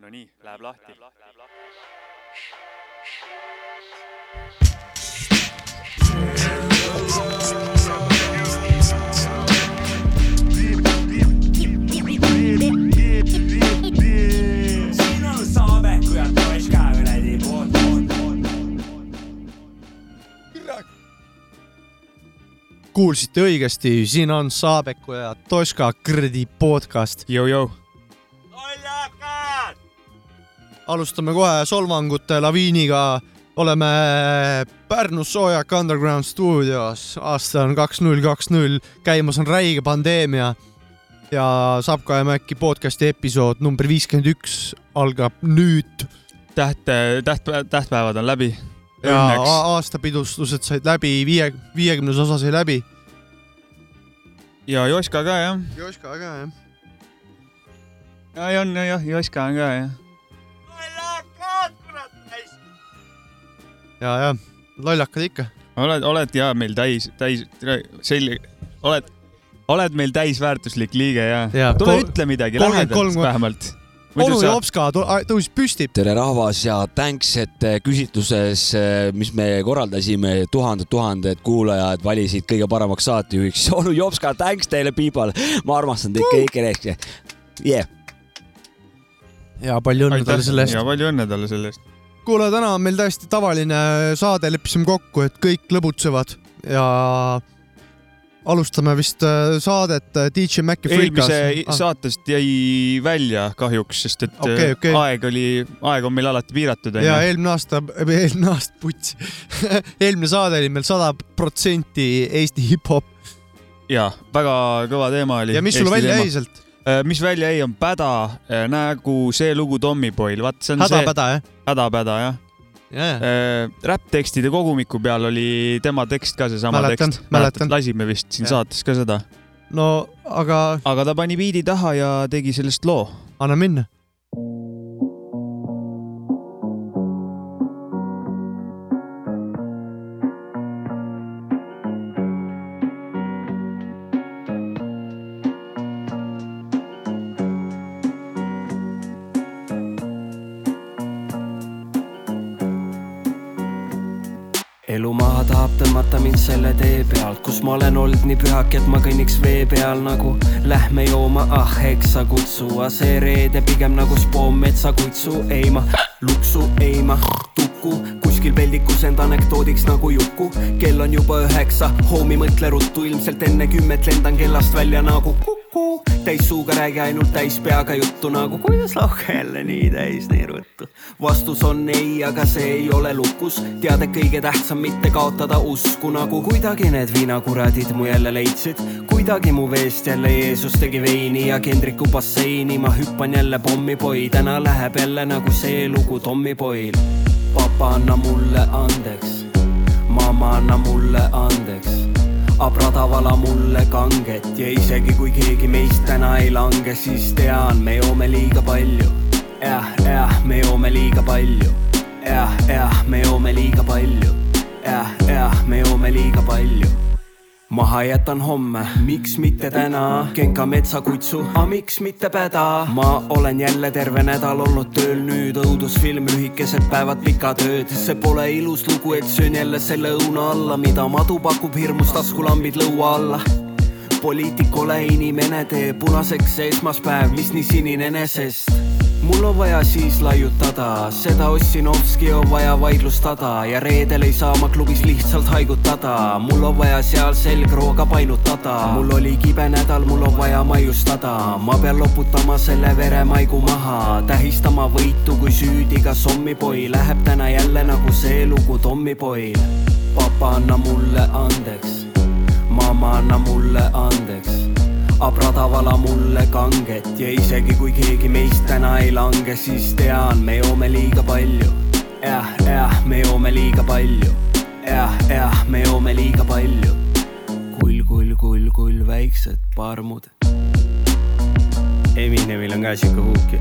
Nonii, läheb lahti. kuulsite õigesti, siin on Saabeku ja Toška kuradi podcast. Jou-jou. Alustame kohe solvangute laviiniga. oleme Pärnus Soojak Underground stuudios, aasta on kaks null kaks null, käimas on räige pandeemia ja saab ka äkki podcast'i episood number viiskümmend üks algab nüüd täht, täht, tähtpäevad on läbi. ja aastapidustused said läbi, viie, viiekümnes osa sai läbi. ja Joška ka jah. Joška ka jah. ja on jah, Joška on ka jah. ja, ja lollakad ikka. oled, oled ja meil täis, täis, selge, oled, oled meil täisväärtuslik liige ja, Jaa, tule kol- ütle midagi lähedalt vähemalt. onu Jopska tõusis püsti. tere rahvas ja thanks, et eh, küsitluses, mis me korraldasime, tuhanded-tuhanded kuulajad valisid kõige paremaks saatejuhiks. onu Jopska, thanks teile, people. ma armastan teid kõiki. Yeah. ja palju õnne talle selle eest ja. palju õnne talle selle eest. kuule, täna on meil täiesti tavaline saade, leppisime kokku, et kõik lõbutsevad ja alustame vist äh, saadet äh, DJ Maci Freekas. eelmise saatest jäi välja kahjuks, sest et Okei, äh, okei. aeg oli, aeg on meil alati piiratud ja eelmine aasta, eelmine aasta, putsi eelmine saade oli meil sada protsenti Eesti hip-hop ja väga kõva teema oli. ja mis sulle välja jäi? sealt? mis välja jäi, on Päda nagu see lugu Tommyboy'l, vaat see on see hädapäda jah? Hädapäda jah. jajah, räpptekstide kogumiku peal oli tema tekst ka seesama Mäletan, tekst. mäletan. lasime vist siin Jah. saates ka seda, no aga aga ta pani biidi taha ja tegi sellest loo. anna minna. Kus ma olen olnud nii pühake, et ma kõnniks vee peal nagu lähme jooma, ah eks sa kutsu, aga see reede pigem nagu spoon metsakutsu, ei ma luksu, ei ma tuku, kuskil peldikus end anekdoodiks nagu Juku. kell on juba üheksa, hommi mõtle ruttu, ilmselt enne kümmet lendan kellast välja nagu kuku. täis suuga räägi ainult täis peaga juttu nagu kuidas lauke jälle nii täis nii ruttu. Vastus on ei, aga see ei ole lukus, tead, et kõige tähtsam mitte kaotada usku nagu kuidagi need viinakuradid mu jälle leidsid. kuidagi mu veest jälle Jeesus tegi veini ja Kendriku basseini, ma hüppan jälle pommipoi, täna läheb jälle nagu see lugu Tommipoil. papa, anna mulle andeks, mamma, anna mulle andeks abrada vala mulle kanget ja isegi kui keegi meist täna ei lange, siis tean, me joome liiga palju. jah, jah, me joome liiga palju. jah, jah, me joome liiga palju. jah, jah, me joome liiga palju maha jätan homme, miks mitte täna, Genka metsakutsu, aga miks mitte päda. ma olen jälle terve nädal olnud tööl, nüüd õudusfilm, lühikesed päevad, pikad ööd, see pole ilus lugu, et söön jälle selle õuna alla, mida madu pakub hirmus taskulambid lõua alla poliitik ole inimene, tee punaseks esmaspäev, mis nii sinine enesest. Mul on vaja siis laiutada, seda Ossinovski on vaja vaidlustada ja reedel ei saa ma klubis lihtsalt haigutada. mul on vaja seal selgrooga painutada, mul oli kibe nädal, mul on vaja maiustada, ma pean loputama selle veremaigu maha, tähistama võitu, kui süüdi ka sommipoi läheb täna jälle nagu see lugu Tommipoil. papa, anna mulle andeks mamma, anna mulle andeks. Abrada vala mulle kanget ja isegi kui keegi meist täna ei lange, siis tean, me joome liiga palju. jah, jah, me joome liiga palju. jah, jah, me joome liiga palju. kull, kull, kull, kull, väiksed parmud. Eminemil on ka siuke huuk ju.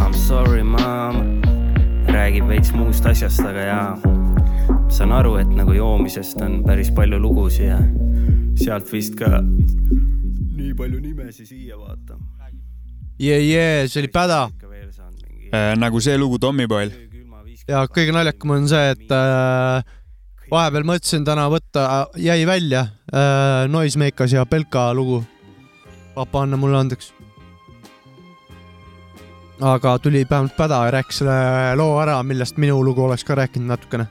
I m sorry mom, räägib veits muust asjast, aga jaa saan aru, et nagu joomisest on päris palju lugusid ja sealt vist ka palju nimesi siia vaata. jee, jee, see oli Päda. äh, nagu see lugu Tommyboy'l. ja kõige naljakam on see, et äh, vahepeal mõtlesin täna võtta, jäi välja äh, Noisemakers ja Belka lugu. papa anna mulle andeks. aga tuli vähemalt päda ja rääkis selle loo ära, millest minu lugu oleks ka rääkinud natukene,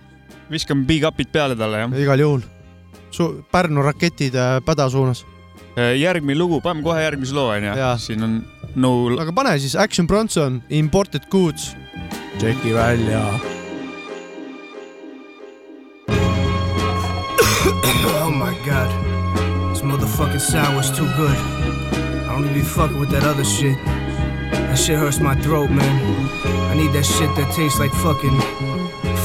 viskame big up'id peale talle jah. igal juhul. Su-, Pärnu raketid äh, päda suunas. Järgmine lugu, paneme kohe järgmise loo onju Jaa.. siin on no aga pane siis Action Bronson, Imported Goods. tšeki välja. Oh my god. This motherfucking sour's too good. I don't even be fucking with that other shit. That shit hurts my throat, man. I need that shit that tastes like fucking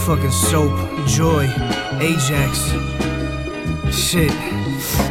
fucking soap, joy, Ajax. Shit.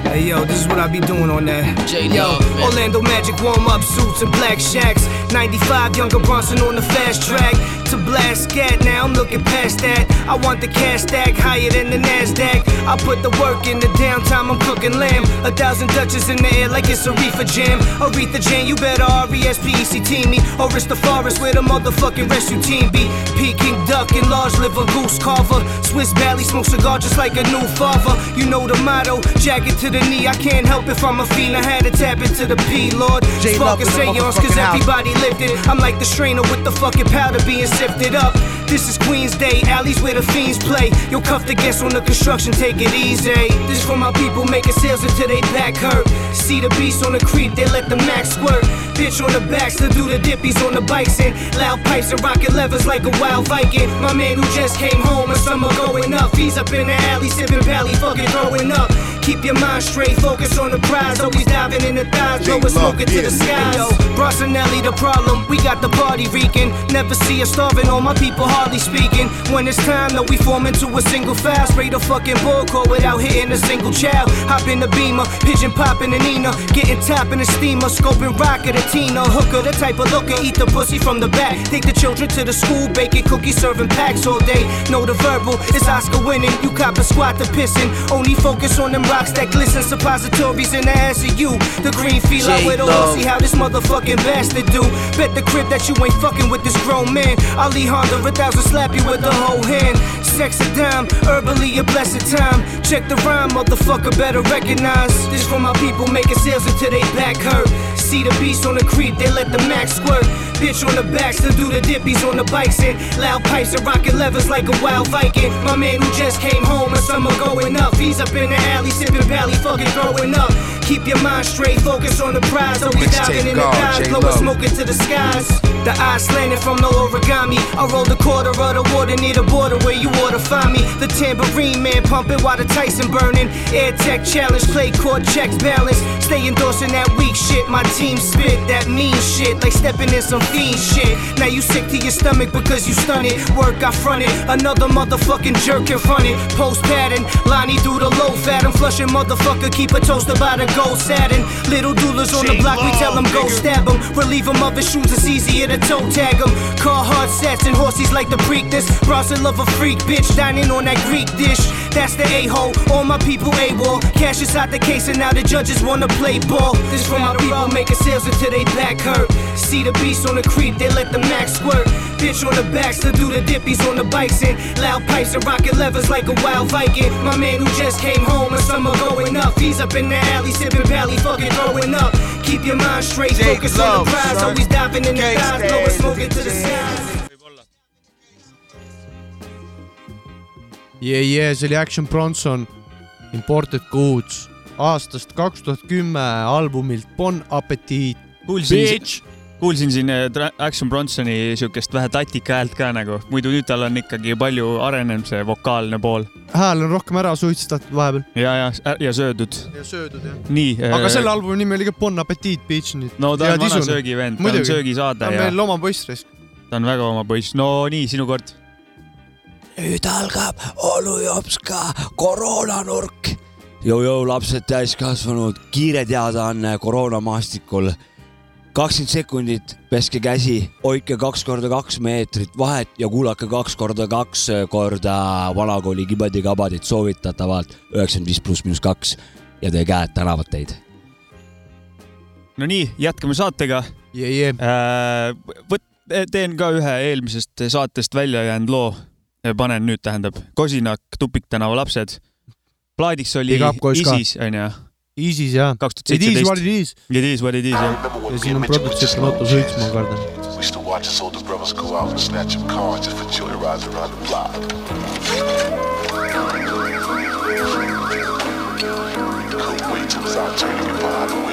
Hey yo, this is what I be doing on that. yo, Orlando Magic warm up suits and black shacks. 95 younger Bronson on the fast track to blast scat. Now I'm looking past that. I want the cash stack higher than the Nasdaq. I put the work in the downtime. I'm cooking lamb. A thousand Dutches in the air like it's a reefer jam. Aretha Jam, you better R E S P E C T me. Or it's the forest where the motherfucking rescue team be. Peking duck and large liver goose carver. Swiss Valley smoke cigar just like a new father. You know the motto, jacket to the knee. I can't help if I'm a fiend. I had to tap into the P, Lord. Spark a seance, cause everybody lifted. I'm like the strainer with the fucking powder being shifted up. This is Queen's Day, alleys where the fiends play. You'll cuff the guests on the construction, take it easy. This for my people making sales until they back hurt. See the beast on the creep, they let the max squirt. Bitch on the backs to do the dippies on the bikes and loud pipes and rocket levers like a wild Viking. My man who just came home and summer going up. He's up in the alley sipping pally, fucking throwing up. Keep your mind straight, focus on the prize. Always diving in the thighs, blowing smoking to the skies. Yo, Brossinelli, the problem, we got the party reeking. Never see us starving, all my people hardly speaking. When it's time, though, we form into a single file. Spray the fucking bullcore without hitting a single child. Hop in the beamer, pigeon popping and Nina. Getting top in the steamer, scoping rocket a Tina. Hooker, the type of looker, eat the pussy from the back. Take the children to the school, baking cookies, serving packs all day. Know the verbal, it's Oscar winning. You cop a squat to pissing. Only focus on them rocks that glisten. Suppositories in the ass of you. The green feel out with all. See how this motherfucking bastard do. Bet the crib that you ain't fucking with this grown man. Ali Honda, a thousand slap you with the whole hand. Sex a dime, herbally a blessed time. Check the rhyme, motherfucker, better recognize. This for my people making sales until they back hurt. See the beast on the creep, they let the max squirt. Bitch on the backs to do the dippies on the bikes and loud pipes and rocket levers like a wild Viking. My man who just came home and summer going up. He's up in the alley sipping valley, fucking throwing up. Keep your mind straight, focus on the prize. Always diving in the dive, blowing smoke into the skies. The eyes slanted from the origami. I rolled a quarter of the water near the border where you ought to find me. The tambourine man pumping while the Tyson burning. Air Tech challenge, play court checks balance. Stay endorsing that weak shit. My team spit that mean shit, like stepping in some fiend shit. Now you sick to your stomach because you stun it. Work I fronted, another motherfucking jerk in front it. Post pattern, Lonnie do the low fat. I'm flushing motherfucker, keep a toaster by the gold satin. Little doulas on the block, we tell them go stab them. Relieve them of his shoes, it's easier to toe tag them. Car hard sets and horses like the Preakness. Bronson love a freak bitch, dining on that Greek dish. That's the a-hole, all my people AWOL. Cash is out the case and now the judges wanna play ball. This for my people making sales until they black hurt. See the beast on the creep, they let the max squirt. Bitch on the backs to do the dippies on the bikes and loud pipes and rocket levers like a wild Viking. My man who just came home and summer going up. He's up in the alley sipping valley, fucking throwing up. Keep your mind straight, focus on the prize. Always diving in the thighs, blowing smoke into the skies. yeah, yeah, see oli Action Bronson Imported Goods aastast kaks tuhat kümme albumilt Bon Appetit. kuulsin, kuulsin siin äh, Tra- Action Bronsoni siukest vähe tatika häält ka nagu, muidu nüüd tal on ikkagi palju arenenud see vokaalne pool hääl on rohkem ära suitsetatud vahepeal ja, ja, ja söödud. ja söödud jah. nii. aga selle albumi nimi oli ka Bon Appetit Beach nüüd. no ta ja on vana tisune. söögivend, ta on Muidugi. ta söögisaade on ja meil oma poiss raisk. ta on väga oma poiss. no nii, sinu kord. nüüd algab onu Jopska koroonanurk. Jõu-jõu, lapsed täiskasvanud, kiire teadaanne koroonamaastikul. Kakskümmend sekundit, peske käsi, hoidke kaks korda kaks meetrit vahet ja kuulake kaks korda kaks korda vanakooli kibadi-kabadit soovitatavalt üheksakümmend viis pluss miinus kaks ja teie käed tänavad teid. no nii, jätkame saatega. yeah,. Yeah. võt-, teen ka ühe eelmisest saatest välja jäänud loo, panen nüüd, tähendab, Kosinak, Tupiktänava lapsed. plaadiks oli. ISIS onju, Isis jah. kaks tuhat It is what seitseteist. it is It is what it is jah. ja siin on produtsent Loto Suits, ma kardan. We used to watch his older brothers go out and snatch up cars just for joyrides around the block. Couldn't wait till it was out turning it behind the wheel.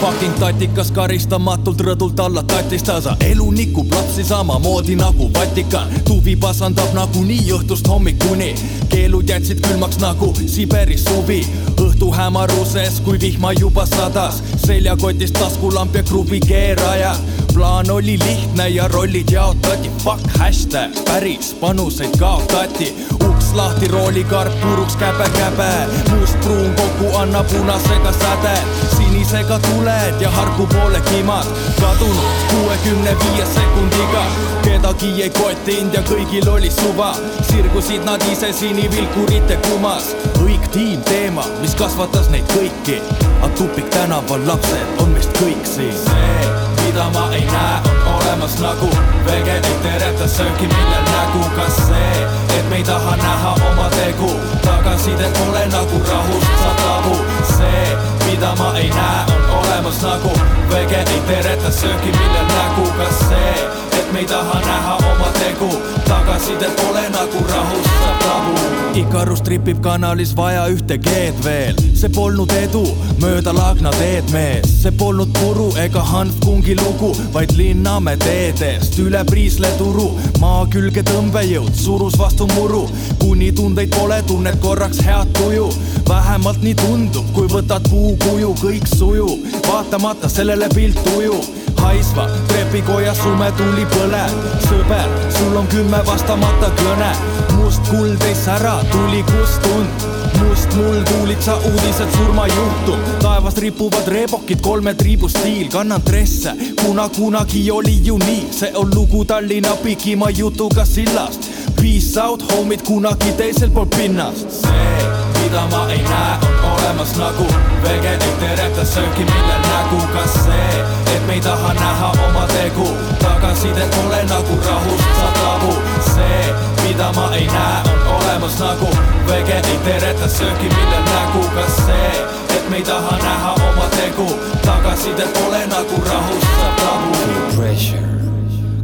Fucking tatikas karistamatult rõdult alla tatistas elu nikub lapsi samamoodi nagu Vatikan. Tuvi pasandab nagunii õhtust hommikuni. Keelud jätsid külmaks nagu Siberis suvi. Õhtu hämaruses kui vihma juba sadas. Seljakotist taskulamp ja kruvikeeraja plaan oli lihtne ja rollid jaotati. Fuck hashtag päris panuseid kaotati. Uks lahti roolikarp puruks käbe-käbe mustpruun kokku annab punasega säde. Sinisega tuled ja hargu poole kimad. Kadunud kuuekümne viie sekundiga. Kedagi ei kottinud ja kõigil oli suva. Sirgusid nad ise sinivilkurite kumas. Õig tiim teema mis kasvatas neid kõiki. Aga tupik tänaval lapsed on meist kõik siin mida ma ei näe on olemas nagu vege ei tereta sööki millel nägu kas see et me ei taha näha oma tegu? Tagasisidet pole nagu rahust saab tabu see mida ma ei näe on olemas nagu vege ei tereta sööki millel nägu kas see et me ei taha näha oma tegu. Tagasisidet pole nagu rahust saab tabu. Ikarus tripib kanalis vaja ühte G-d veel. See polnud edu mööda Laagna teed mees. See polnud puru ega Hanfkungi lugu vaid Linnamäe teedest. Üle Priisle turu maa külge tõmbejõud surus vastu muru. Kuni tundeid pole tunned korraks head tuju. Vähemalt nii tundub kui võtad puukuju kõik sujub vaatamata sellele pilt ujub haisva trepikoja sume tuli põleb sõber sul on kümme vastamata kõne. Must kuld ei sära tuli kustund must muld huulitsa uudised surmajuhtum taevas ripuvad reebokid kolme triibu stiil. Kannan dresse kuna kunagi oli ju nii. See on lugu Tallinna pikima jutuga sillast. Peace out homid kunagi teisel pool pinnast. See mida ma ei näe on olemas nagu vege ei tereta sööki millel nägu kas see et me ei taha näha oma tegu. Tagasisidet pole nagu rahust saab tabu see mida ma ei näe on olemas nagu vege ei tereta sööki millel nägu kas see et me ei taha näha oma tegu. Tagasisidet pole nagu rahust saab tabu Peer pressure,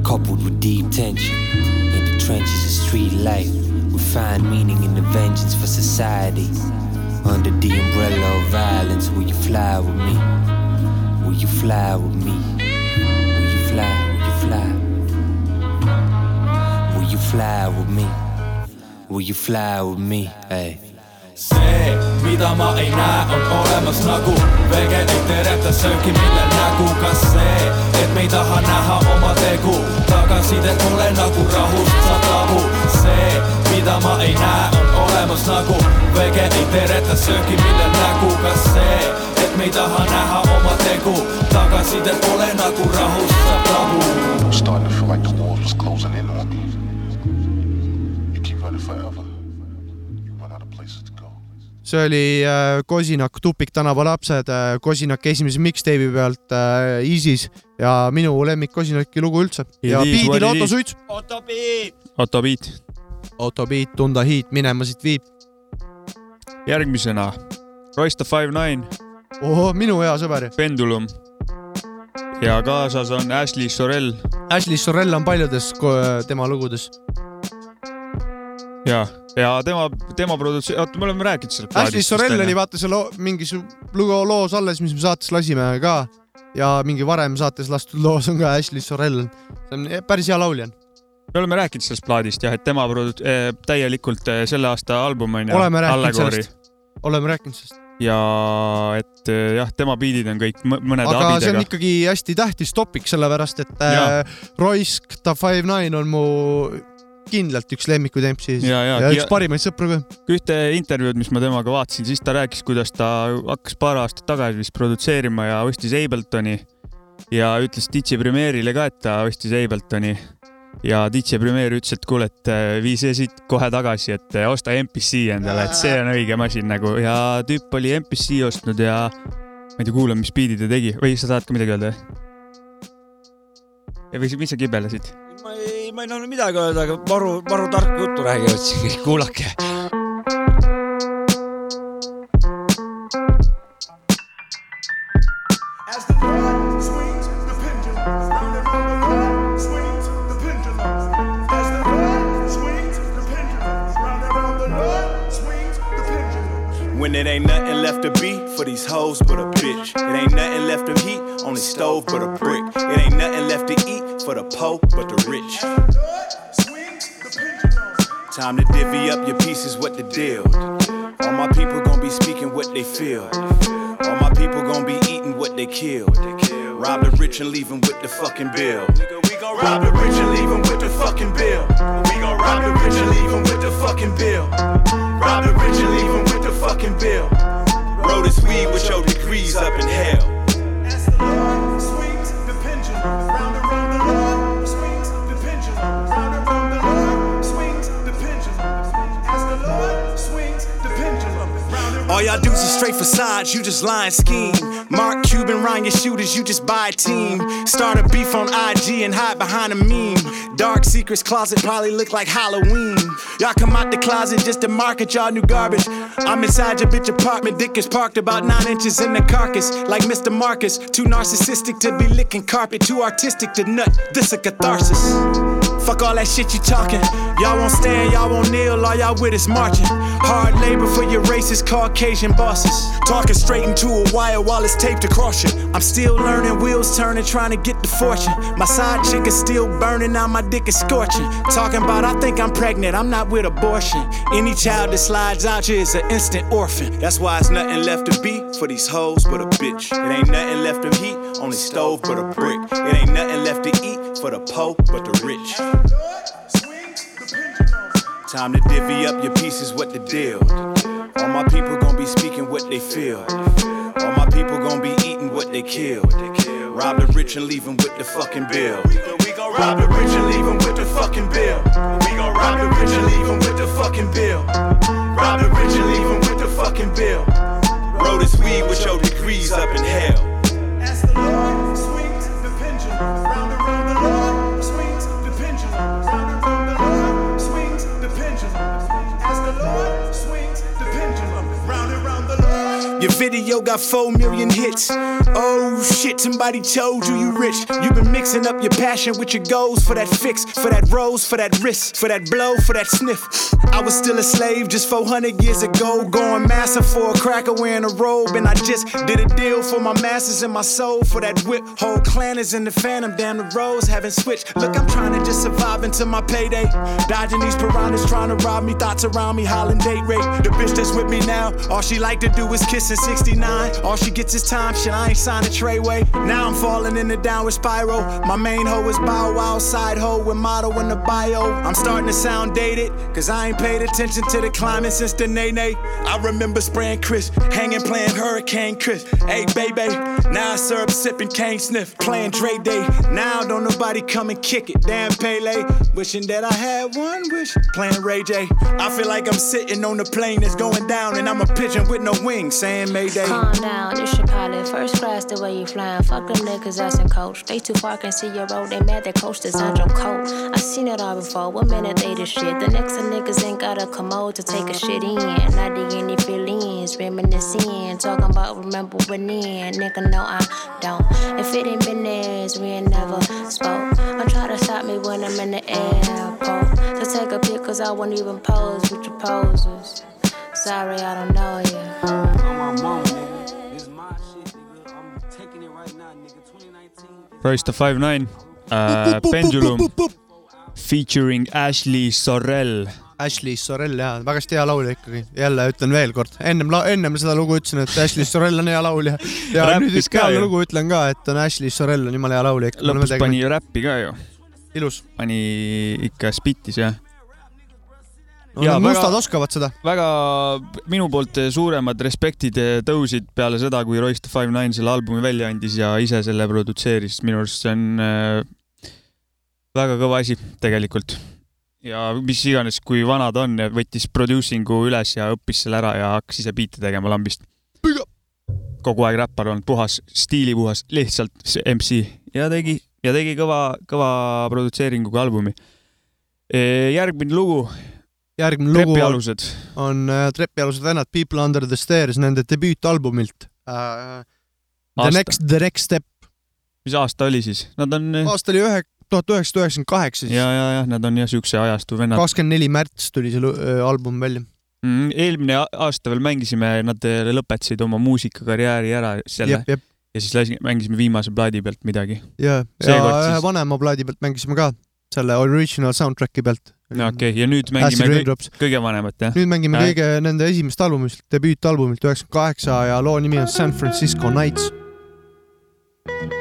coupled with deep tension. In the trenches of street life, find meaning in the vengeance for society. Under the umbrella of violence, will you fly with me? Will you fly with me? Will you fly? Will you fly? Will you fly with me? Will you fly with me? Hey. See mida ma ei näe on olemas nagu vege ei tereta sööki millel nägu kas see et me ei taha näha oma tegu tagasisidet pole nagu rahust saab tabu see mida ma ei näe on olemas nagu vege ei tereta sööki millel nägu kas see et me ei taha näha oma tegu tagasisidet pole nagu rahust saab tabu starting to feel like the walls was closing in on me. See oli äh, Kosinak Tupik tänava lapsed äh, Kosinak esimese mixtape'i pealt äh, Isis ja minu lemmik Kosinaki lugu üldse. Ja It is what biidil it Otto. Suits. Otto Beat. autobeat Tunda Heat minema siit viib järgmisena Royce the Five Nine, ohoh minu hea sõber. Pendulum. ja kaasas on Ashley Sorel Ashley Sorrell on paljudes tema lugudes. Ja, ja tema, tema produtsi-, oota, me oleme rääkinud sellest Ashley Sorrell oli vaata seal mingis lugu loos alles mis me saates lasime ka ja mingi varem saates lastud loos on ka Ashley Sorrell see on päris hea laulja me oleme rääkinud sellest plaadist jah, et tema produ- eh,, täielikult eh, selle aasta album on ju. oleme rääkinud sellest oleme rääkinud sellest ja et eh, jah, tema biidid on kõik mõ- mõnede aga see on abidega. ikkagi hästi tähtis topik, sellepärast et Jaa. äh, Roisk The Five Nine on mu kindlalt üks lemmikuid MC-sid ja, ja, ja üks parimaid sõpru ka. ühte intervjuud, mis ma temaga vaatasin, siis ta rääkis, kuidas ta hakkas paar aastat tagasi vist produtseerima ja ostis Abletoni ja ütles DJ Premiere'ile ka, et ta ostis Abletoni ja DJ Premiere ütles, et kuule, et äh, vii see siit kohe tagasi, et äh, osta MPC endale, et see on õige masin nagu ja tüüp oli MPC ostnud ja ma ei tea, kuula, mis biidi ta tegi või sa tahad ka midagi öelda? või mis sa kibelesid? ma ei, ma ei tahtnud midagi öelda, aga maru, maru tarka juttu räägivad siin kõik, kuulake. As the Lord swings the pendulum, round and round the Lord swings the pendulum. As the Lord swings the pendulum, round and round the Lord swings the pendulum. When it ain't nothing left to be for these hoes but a bitch. It ain't nothing left to heat on the stove but a brick. It ain't nothing left to eat for the po but the Time to divvy up your pieces, what the deal. All my people gonna be speaking what they feel. All my people gonna be eating what they killed. Rob the rich and leave 'em with the fucking bill. We gon' rob the rich and leave 'em with the fucking bill. We gon' rob the rich and leave 'em with the fucking bill. Rob the rich and leave 'em with the fucking bill. Roll this weed with your degrees up in hell. All y'all dudes are straight facades, you just lying scheme. Mark Cuban, Ryan shooters, you just buy a team. Start a beef on IG and hide behind a meme. Dark secrets closet probably look like Halloween. Y'all come out the closet just to market y'all new garbage. I'm inside your bitch apartment, dick is parked about nine inches in the carcass. Like Mr. Marcus, too narcissistic to be licking carpet, too artistic to nut. This a catharsis. Fuck all that shit you talking. Y'all won't stand, y'all won't kneel, all y'all with is marching. Hard labor for your racist Caucasian bosses. Talking straight into a wire while it's taped across you. I'm still learning, wheels turning, trying to get the fortune. My side chick is still burning, now my dick is scorching. Talking about, I think I'm pregnant, I'm not with abortion. Any child that slides out you is an instant orphan. That's why it's nothing left to be for these hoes but a bitch. It ain't nothing left to heat only stove but a brick. It ain't nothing left to eat for the poor but the rich. Time to divvy up your pieces, what the deal. All my people gonna be speaking what they feel. All my people gonna be eating what they kill. Rob the rich and leave 'em with the fucking bill. We gon' rob the rich and leave with the fucking bill. Got 4 million hits. Oh shit, somebody told you you rich. You've been mixing up your passion with your goals for that fix, for that rose, for that wrist, for that blow, for that sniff. I was still a slave just 400 years ago, going massive for a cracker wearing a robe. And I just did a deal for my masters and my soul, for that whip. Whole clan is in the phantom, damn the roles haven't switched. Look, I'm trying to just survive until my payday. Dodging these piranhas trying to rob me, thoughts around me, hollering date rape. The bitch that's with me now, all she like to do is kiss in 69. All she gets is time, shit, I ain't signed a treyway. Now I'm falling in the downward spiral. My main hoe is Bow Wow, side hoe with motto in the bio. I'm starting to sound dated, cause I ain't paid attention to the climate since the nay. I remember spraying Chris, hanging playing Hurricane Chris. Hey, baby, now I serve sipping cane sniff, playing Dre Day. Now don't nobody come and kick it. Damn Pele, wishing that I had one wish, playing Ray J. I feel like I'm sitting on the plane that's going down, and I'm a pigeon with no wings, saying Mayday. Calm down, it's your pilot. First class, the way you flying. Fuck them niggas, that's in coach. They too far, can see your road. They mad that coach designed your coat. I seen it all before. One minute they the shit. The next the niggas ain't got a commode to take a shit in. Not the any feelings, reminiscing. Talking about remember when in. Nigga, no, I don't. If it ain't been theirs, we ain't never spoke. I try to stop me when I'm in the airport. To take a pic, cause I won't even pose with your poses. Sorry, I don't know you. Royce the Five Nine. Uh,, Pendulum. featuring Ashley Sorrell. Ashley Sorrell jaa, väga hästi hea laulja ikkagi, jälle ütlen veel kord, ennem, ennem seda lugu ütlesin, et Ashley Sorrell on hea laulja. Ja Räppis nüüd peale lugu ütlen ka, et on Ashley Sorrell on jumala hea laulja. Lõpus pani ju räppi ka ju. ilus. pani ikka spittis jah. Need mustad väga- oskavad seda. väga minu poolt suuremad respektid tõusid peale seda, kui Royce the Five Nine selle albumi välja andis ja ise selle produtseeris. minu arust see on äh, väga kõva asi tegelikult. ja mis iganes, kui vana ta on, võttis producing'u üles ja õppis selle ära ja hakkas ise biite tegema lambist. kogu aeg räppar olnud, puhas, stiilipuhas, lihtsalt MC ja tegi ja tegi kõva, kõva produtseeringuga albumi. järgmine lugu, järgmine lugu on, Trepialused. on äh, Trepialused vennad People Under the Stairs nende debüütalbumilt äh,. The. Next, The Next Step. mis aasta oli siis? Nad on aasta oli ühe, tuhat üheksasada üheksakümmend kaheksa siis ja, ja, ja nad on jah siukse ajastu vennad. kakskümmend neli märts tuli see äh, album välja. Mm, eelmine aasta veel mängisime, nad lõpetasid oma muusikakarjääri ära selle ja siis lasi- mängisime viimase plaadi pealt midagi. ja, ja ühe siis- vanema plaadi pealt mängisime ka, selle original soundtrack'i pealt. okei okay., ja nüüd mängime kõige, kõige vanemat jah? nüüd mängime Äh. kõige nende esimest albumist, debüütalbumilt üheksakümmend kaheksa ja loo nimi on San Francisco Nights. Night,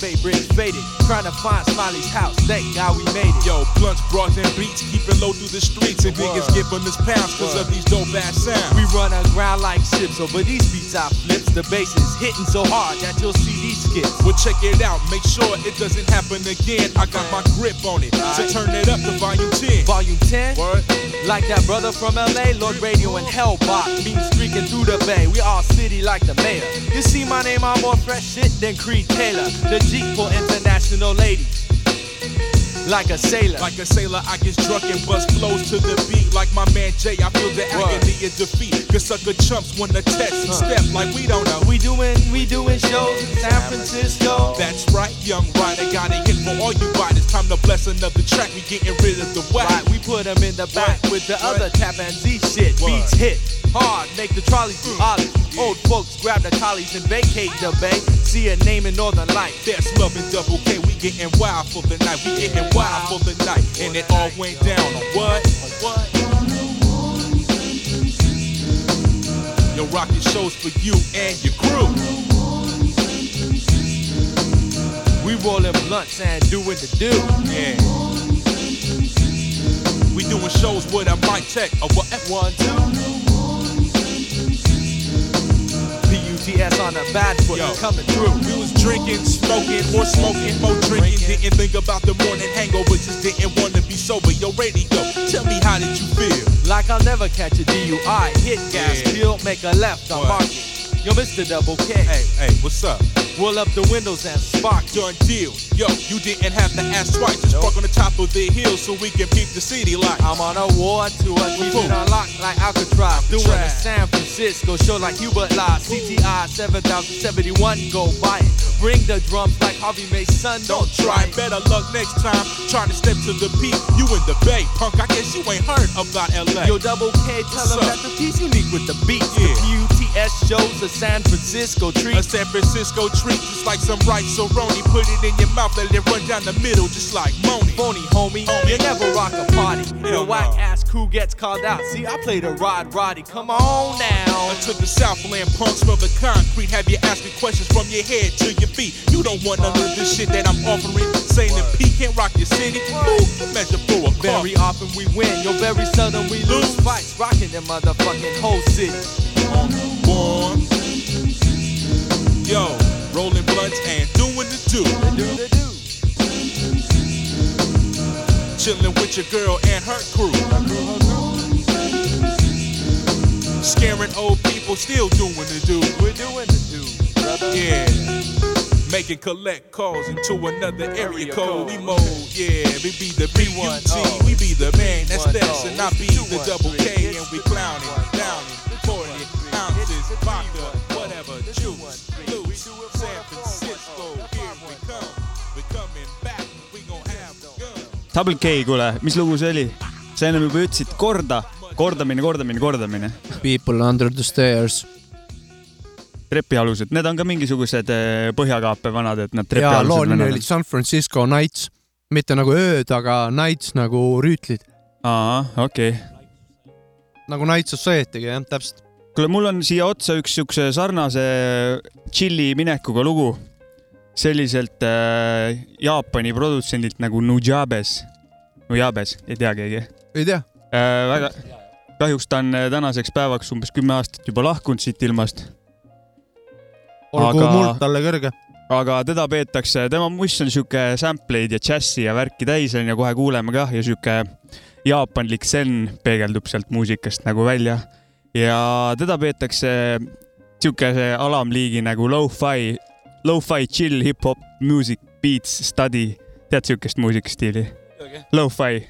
Baby bridge faded. Trying to find Smiley's house. Thank God we made it. Yo, blunts, broads, and beats, keep it low through the streets, and niggas giving us pounds cause of these dope ass sounds. We run aground like ships over these beats I flips. The bass is hitting so hard that you'll see these skips. Well, check it out, make sure it doesn't happen again. I got my grip on it, so turn it up to volume 10. Volume 10? Like that brother from LA, Lord Radio and Hellbot. Mean streaking through the bay. We all city like the mayor. You see my name, I'm more fresh shit than Creed Taylor. The Jeep for international ladies thank you like a sailor. Like a sailor, I get drunk and bust flows to the beat. Like my man Jay, I feel the agony of defeat. Cause sucker chumps wanna test and step like we don't know. We doing, we doing shows in San Francisco. That's right, young rider got a hit for all you riders. Time to bless another track, we getting rid of the whack. Right, we put them in the back with the other tap and Z shit. What? Beats hit hard, make the trolleys do mm. ollies. Old folks grab the collies and vacate the bay. See a name in Northern Light. There's love in double K, we getting wild for the night. We getting wild for the night, and it all went down on what? What? Yo, rockin' shows for you and your crew. We rollin' blunts and doin' the do. Yeah. We doin' shows with a mic check of what F1, 2, GS on a bad foot, Yo. coming through. We was drinking, smoking, more smoking, more drinking. Didn't think about the morning hangover, just didn't want to be sober. Yo, radio, tell me how did you feel? Like I'll never catch a DUI. Hit gas, yeah. Kill, make a left, I'm marking. Yo, Mr. Double K. Hey, hey, what's up? Roll up the windows and spark. your deal. Yo, you didn't have to ask twice. Just park on the top of the hill so we can peep the city like. I'm on a war tour, keep Boom. it on lock like Alcatraz. Doing a San Francisco show like Hubert Law. CTI 7071, go buy it. Bring the drums like Harvey Mason, Don't try, better luck next time. Trying to step to the peak. You in the bay, punk. I guess you ain't heard about LA. Yo, Double K, tell What's them up? that the piece unique with the beats. Yeah. The PUTS shows a San Francisco treat. A San Francisco treat, just like some rice roni. Put it in your mouth, let it run down the middle, just like Moni. Phony homie, you never rock a party. Hell Your whack ass crew gets called out. See, I play the Rod Roddy. Come on now. To the Southland punks smell the concrete. Have you asked me questions from your head to your feet? You don't want none of this shit that I'm offering. Saying that P can't rock your city. Ooh, measure for a car. Very often we win, yo, very seldom we lose fights. Rocking the motherfucking whole city. on born. Yo, rolling blunts and doing the do. The do the do. Chilling with your girl and her crew. Scaring old people, still doing the do. We're doing the do. Yeah. Making collect calls into another area code. We mode, yeah, we be the B1T. We be the man that steps and I be the double K. And we clowning, downing, pouring it, ounces, vodka, whatever, juice, loose, San Francisco. Here we come. We coming back. We gon' have guns. Double K, kuule, mis lugu see oli? sa ennem juba ütlesid korda, kordamine, kordamine, kordamine. People under the stairs. trepialused, need on ka mingisugused eh, põhjakaape vanad, et nad ja loo trepialused nimi oli. San Francisco Nights, mitte nagu ööd, aga Nights nagu rüütlid, aa, okei okay.. nagu Nights Society'ga jah, täpselt. kuule, mul on siia otsa üks siukse sarnase tšilli minekuga lugu. selliselt äh, Jaapani produtsendilt nagu Nujabes. Nujabes, ei tea keegi ei tea, äh,? väga, kahjuks ta on äh, tänaseks päevaks umbes kümme aastat juba lahkunud siit ilmast. olgu Aga- muld talle kõrge. aga teda peetakse, tema muss on sihuke sampleid ja džässi ja värki täis on ja kohe kuuleme kah ja sihuke jaapanlik zen peegeldub sealt muusikast nagu välja. Ja teda peetakse siukese alamliigi nagu lo-fi, lo-fi chill hip-hop music beats study. tead siukest muusikastiili? Lo-fi.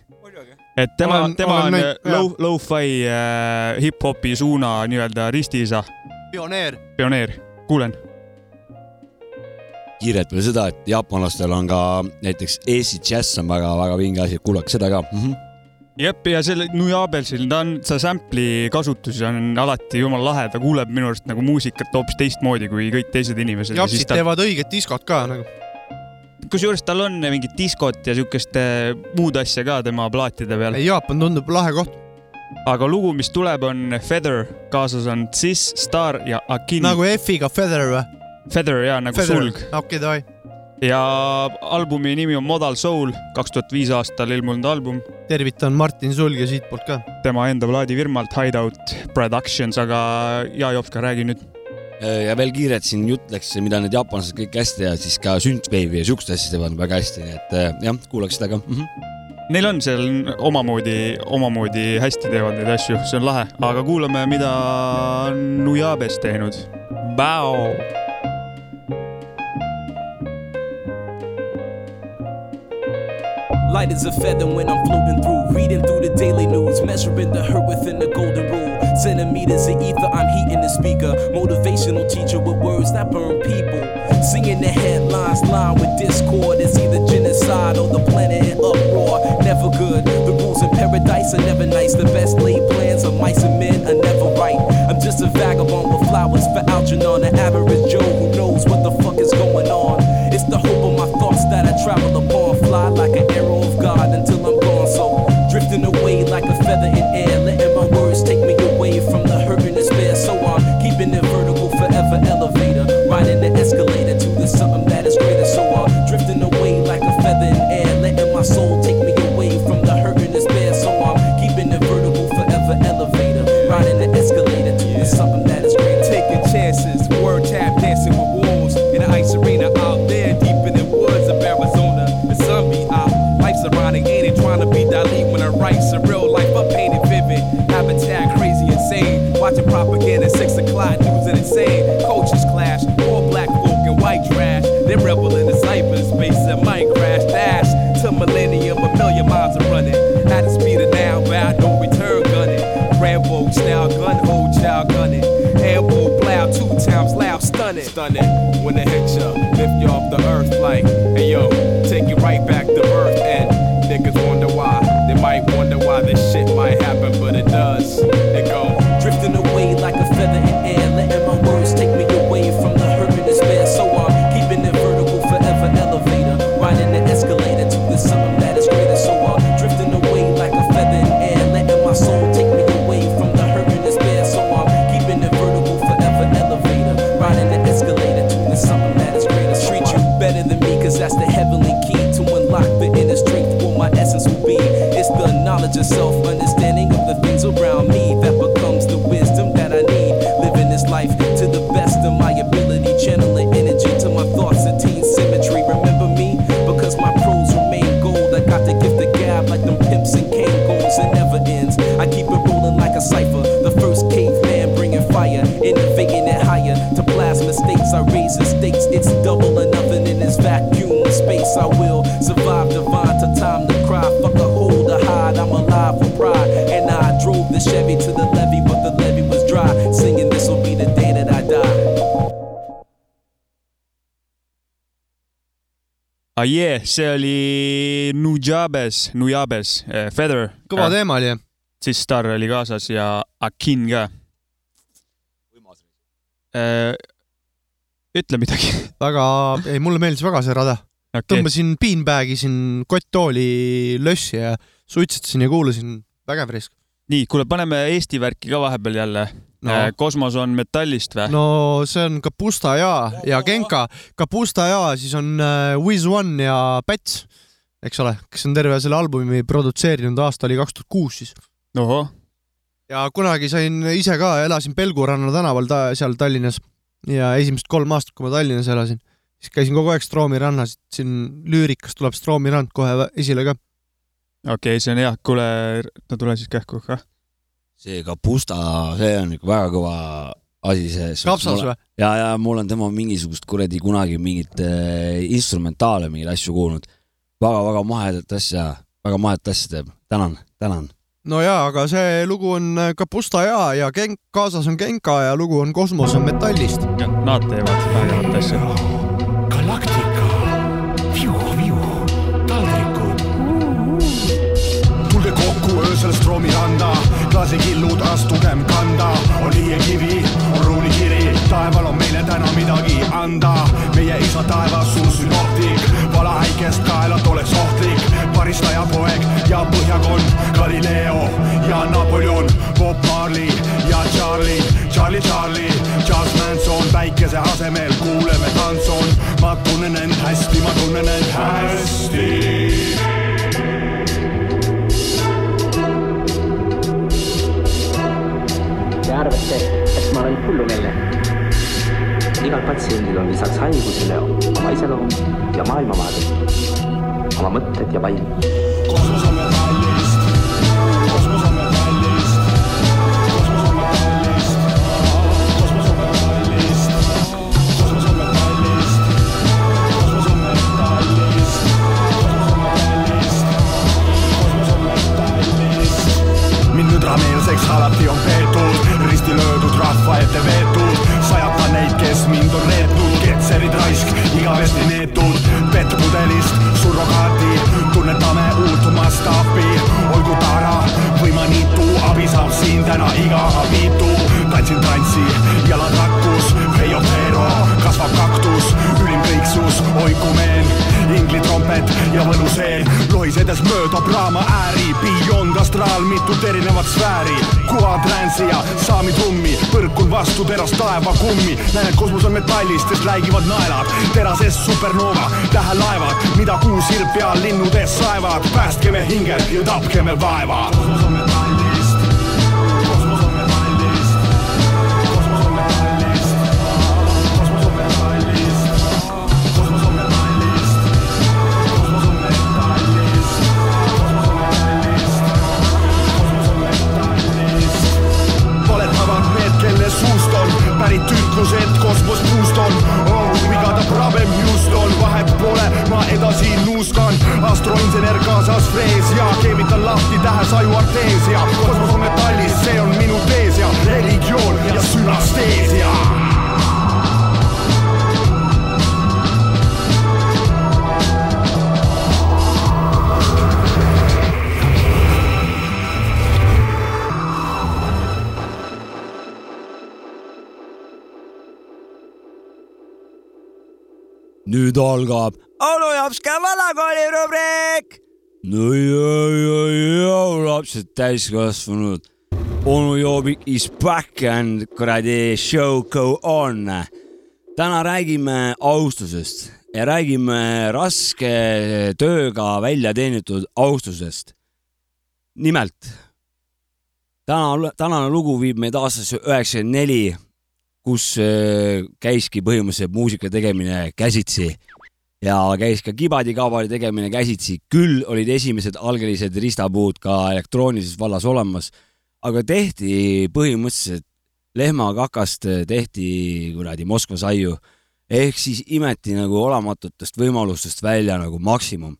et tema tema olen on low, lo-fi äh, hip-hopi suuna nii-öelda ristiisa, pioneer. pioneer. kuulen kiirelt veel seda, et jaapanlastel on ka näiteks Eesti džäss on väga-väga vinge asi, kuulake seda ka mm. -hmm. jep, ja selle Nujabelsil, ta on, see sample'i kasutus on alati jumala lahe, ta kuuleb minu arust nagu muusikat hoopis teistmoodi kui kõik teised inimesed. japsid ta... teevad õiget diskot ka nagu. kusjuures tal on mingit diskot ja siukest eh, muud asja ka tema plaatide peal. Jaapan tundub lahe koht. aga lugu, mis tuleb, on Feather, kaasas on Sis, Star ja Akin. nagu F-iga Feather või? Feather ja nagu Feather. sulg. okei, davai. Ja albumi nimi on Modal Soul, kaks tuhat viis aastal ilmunud album. tervitan Martin Sulge siitpoolt ka. tema enda plaadifirmalt Hideout Productions, aga ja Jopska, räägi nüüd. ja veel kiirelt siin jutt läks, mida need jaapanlased kõik hästi teevad, siis ka Synthwave'i ja siukest asja teevad väga hästi, nii et eh, jah, kuulake seda ka mm. -hmm. Neil on seal omamoodi, omamoodi hästi teevad neid asju, see on lahe, aga kuulame, mida Nujabes teinud. Bao. Light as a feather when I'm floating through, reading through the daily news, measuring the hurt within the golden rule. Centimeters of ether, I'm heating the speaker. Motivational teacher with words that burn people. Singing the headlines, line with discord. It's either genocide or the planet in uproar. Never good. The rules in paradise are never nice. The best laid plans of mice and men are never right. I'm just a vagabond with flowers for Algernon, an average Joe who knows what the fuck is going on. It's the hope of my thoughts that I travel upon. Fly like an arrow soul take me away from the hurt and despair. So I'm keeping it vertical, forever elevator, riding the escalator to something that is greater. Taking chances, word tap dancing with wolves in the ice arena out there, deep in the woods of Arizona. The sun be out, life's ironic, ain't it? Trying to be Dali when I write surreal life, I painted vivid. Habitat crazy, insane. Watching propaganda, six o'clock news and insane. Aie, see oli Nujabes, Nujabes, Feather. kõva teema oli. siis Star oli kaasas ja Akin ka. ütle midagi. väga, ei mulle meeldis väga see rada okay.. tõmbasin beanbag'i siin kotttooli lössi ja suitsetasin ja kuulasin, vägev risk. nii, kuule, paneme Eesti värki ka vahepeal jälle No. no.. kosmos on metallist või? no see on Kapusta ja, ja Genka. Kapusta ja siis on äh, Wiz One ja Päts, eks ole, kes on terve selle albumi produtseerinud, aasta oli kaks tuhat kuus siis. ohoh, ja kunagi sain ise ka, elasin Pelguranna tänaval ta, seal Tallinnas ja esimesed kolm aastat, kui ma Tallinnas elasin, siis käisin kogu aeg Stroomi rannas, siin lüürikas tuleb Stroomi rand kohe esile ka. okei okay,, see on hea, kuule, no tule siis kähku kah. See Kapusta, see on ikka väga kõva asi, see. Kapsas või? ja, ja mul on tema mingisugust kuradi kunagi mingit äh, instrumentaale, mingeid asju kuulnud väga,. väga-väga mahedat asja, väga mahedat asja teeb. tänan, tänan. no jaa, aga see lugu on Kapusta ja, ja Genk, kaasas on Genka ja lugu on Kosmos on metallist. Nad teevad vägevat asja. Galaktika, klaasikillud astugem kanda, on liiekivi, on ruunikiri, taeval on meile täna midagi anda. meie isa taevas, sul sünoptik, vala äikest kaelat oleks ohtlik, paristaja poeg ja põhjakond, Galileo ja Napoleon, Bob Marley ja Charlie, Charlie, Charlie, Charles Manson, päikese asemel kuuleme tantson, ma tunnen end hästi, ma tunnen end hästi Arvate, et ma olen hullumeelne? igal patsiendil on lisaks haigusele oma iseloom ja maailmavaade, oma mõtted ja vaim. kosmos on mind nõdrameelseks alati on peetud, löödud rahva ette veetud, sajata neid, kes mind on reetnud, ketserid raisk, igavesti neetud, pettpudelist surrogaati, tunnetame uut mastaapi, olgu tara või manitu, abi saab siin täna iga abitu, tantsin tantsi, jalad rakkus, Pero, kasvab kaktus, ülim kõiksus, oikumeen, inglitrompet ja võluseen, lohisedes mööda Brahma ääri, Beyond astraal, mitut erinevat sfääri, kuvatransi ja saami trummi, põrkun vastu terast taevakummi, näen, et kosmos on metallist, sest läigivad naelad, terasest supernova, tähelaevad, mida kuu sirp peal linnude saevad, päästke me hinged ja tapke me vaeva. kosmos on metallist, kelle suust on pärit ütlus, et kosmos puust on. Oh, we got a problem Houston, vahet pole, ma edasi nuuskan. astroinsener kaasas frees ja keevitan lahti tähesaju arteesia. kosmos on metallist, see on minu tees ja religioon ja sünasteesia nüüd algab onu Jopska vanakooli rubriik. no ja, ja, ja lapsed täiskasvanud. onu Joobik is back and kuradi show go on. täna räägime austusest ja räägime raske tööga välja teenitud austusest. nimelt täna, tänane lugu viib meid aastasse üheksakümmend neli kus käiski põhimõtteliselt muusika tegemine käsitsi ja käis ka kibadi-kabadi tegemine käsitsi, küll olid esimesed algelised ristapuud ka elektroonilises vallas olemas, aga tehti põhimõtteliselt lehmakakast tehti kuradi Moskva saiu ehk siis imeti nagu olematutest võimalustest välja nagu maksimum.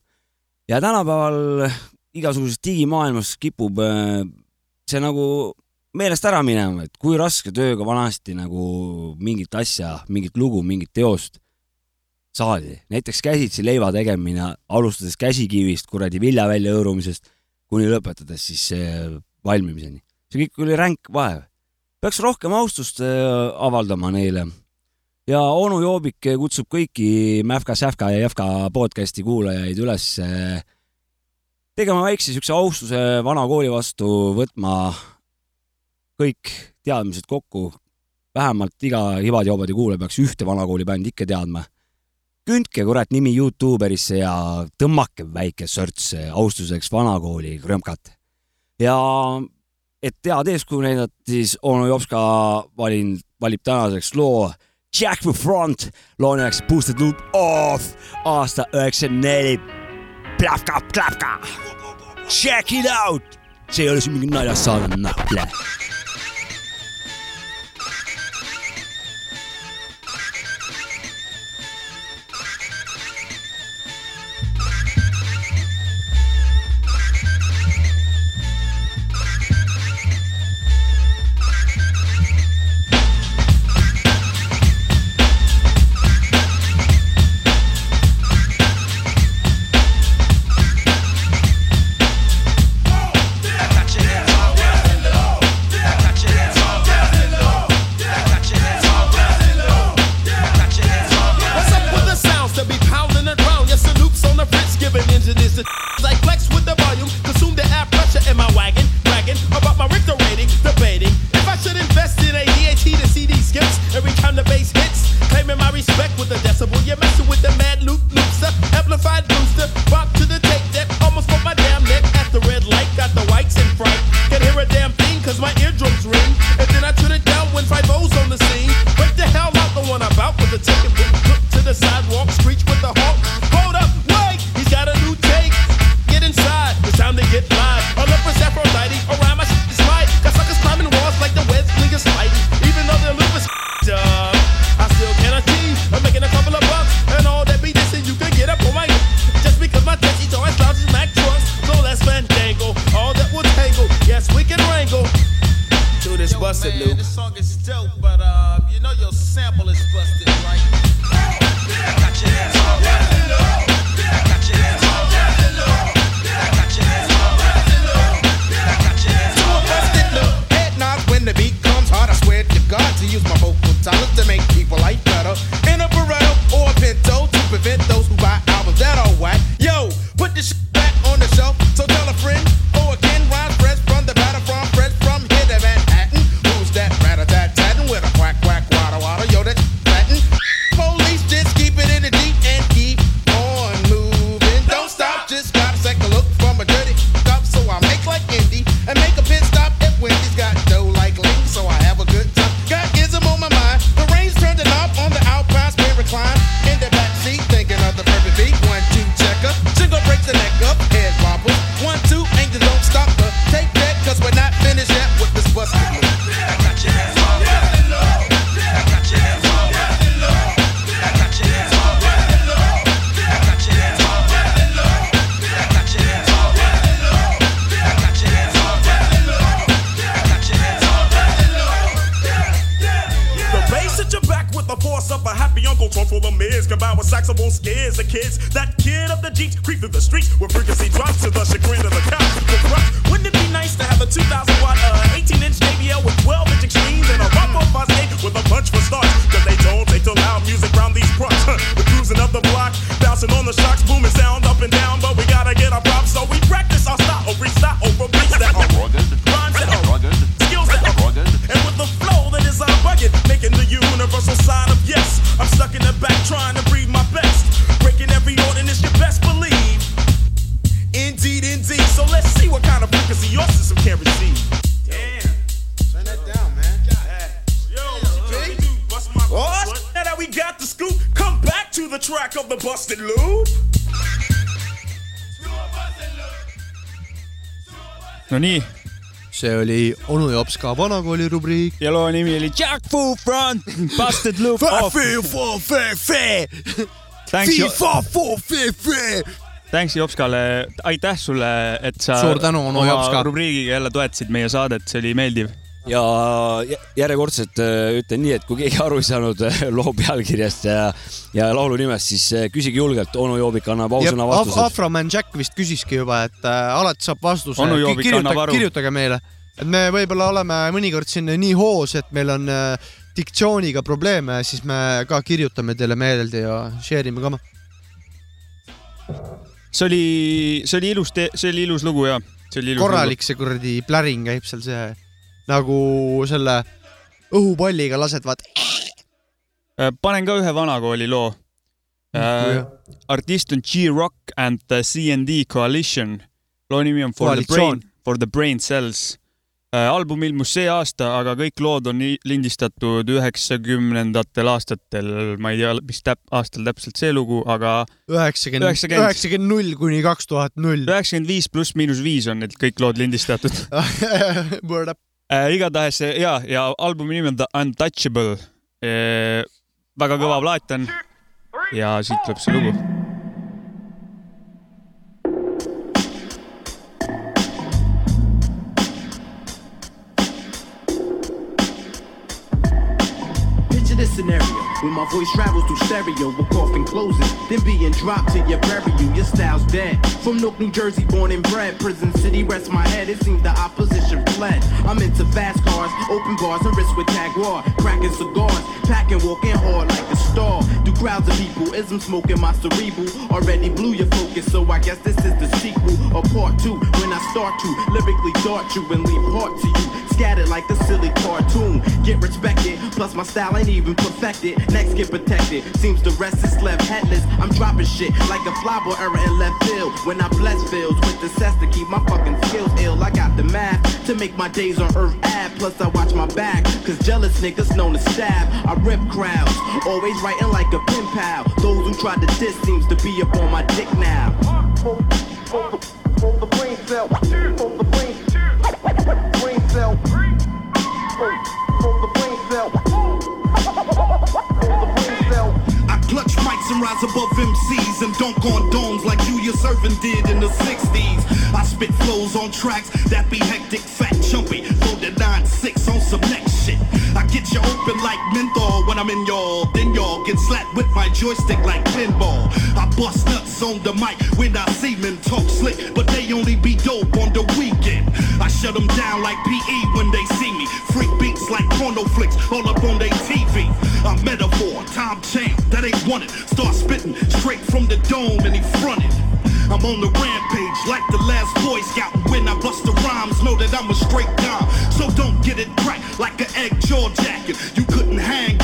ja tänapäeval igasuguses digimaailmas kipub see nagu meelest ära minema, et kui raske tööga vanasti nagu mingit asja, mingit lugu, mingit teost saadi. näiteks käsitsi leiva tegemine, alustades käsikivist, kuradi vilja välja hõõrumisest kuni lõpetades siis eh, valmimiseni. see kõik oli ränk vaev. peaks rohkem austust eh, avaldama neile. ja onu Joobik kutsub kõiki Mäfka, Säfka ja Jäfka podcast'i kuulajaid üles eh, tegema väikse siukse austuse vana kooli vastu, võtma kõik teadmised kokku, vähemalt iga Hivadi-Hobadi kuulaja peaks ühte vanakooli bändi ikka teadma. kündke kurat nimi Youtuberisse ja tõmmake väike sörts austuseks vanakooli krõmkat. ja et head eeskuju näidata, siis onu Jopska valin, valib tänaseks loo Jack the Front, loo nimeks Boosted Loop Off aasta üheksakümmend neli. plahvka, plahvka. Check it out, see ei ole siin mingi naljasaade, noh. busted, Yo, This song is dope, but uh, you know your sample is busted, right? Got your ass. no nii. see oli onu Jops ka vanakooli rubriik. ja loo nimi oli Jack Fu Front Busted Loop Off. Thanks, Thanks Jopskale, aitäh sulle, et sa. suur tänu, onu Jops ka. rubriigiga jälle toetasid meie saadet, see oli meeldiv jä- järjekordselt äh, ütlen nii, et kui keegi aru ei saanud äh, loo pealkirjast ja, ja laulu nimest, siis äh, küsige julgelt, onu Joobik annab ausõna Af vastused. Afroman Jack vist küsiski juba, et äh, alati saab vastuse. Aru. kirjutage meile, et me võib-olla oleme mõnikord siin nii hoos, et meil on äh, diktsiooniga probleeme, siis me ka kirjutame teile meelde ja share ime ka. see oli, see oli ilus, see oli ilus lugu ja korralik see kuradi pläring käib seal see nagu selle õhupalliga lased vaat. lugu. panen ka ühe vanakooli loo uh,. artist on G-Rock and the CND Coalition. loo nimi on For the Koalitsioon. Brain, For the Brain Cells uh,. album ilmus see aasta, aga kõik lood on lindistatud üheksakümnendatel aastatel, ma ei tea, mis täp-, aastal täpselt see lugu, aga Üheksakümmend. üheksakümmend null kuni kaks tuhat null. üheksakümmend viis pluss miinus viis on need kõik lood lindistatud Word up. äh,. igatahes see- ja, ja albumi nimi on The Untouchable äh,. väga kõva plaat on ja siit tuleb see lugu. Picture this scenario when my voice travels through stereo with coughing closes, then being dropped to your burial. Your style's dead. From Newark, New Jersey, born and bred. Prison City rests my head. It seems the opposition fled. I'm into fast cars, open bars, and wrist with Jaguar. Cracking cigars, packing, walking hard like a star. Do crowds of people, ism smoking my cerebral. Already blew your focus, so I guess this is the sequel or part two. When I start to lyrically dart you and leave part to you. Scattered like the silly cartoon. Get respected, plus my style ain't even perfected. Next get protected. Seems the rest is left headless. I'm dropping shit like a flyball error in left field. When I bless fields with the cess to keep my fucking skills ill. I got the math to make my days on earth add. Plus I watch my back, cause jealous niggas known to stab. I rip crowds, always writing like a pen pal. Those who tried to diss seems to be up on my dick now. Hold the brain cell. The rise above MCs and dunk on domes like Julius Irvin did in the 60s. I spit flows on tracks that be hectic, fat, chumpy, loaded 9-6 on some next shit. I get you open like menthol when I'm in y'all. Then y'all get slapped with my joystick like pinball. I bust nuts on the mic when I see men talk slick, but they only be dope on the weekend. I shut them down like PE when they see me. Freak beats like porno flicks all up on. A metaphor, time champ, that ain't wanted. Start spitting straight from the dome and he fronted. I'm on the rampage like the last Boy Scout. When I bust the rhymes, know that I'm a straight guy. So don't get it cracked like an egg jaw jacket. You couldn't hang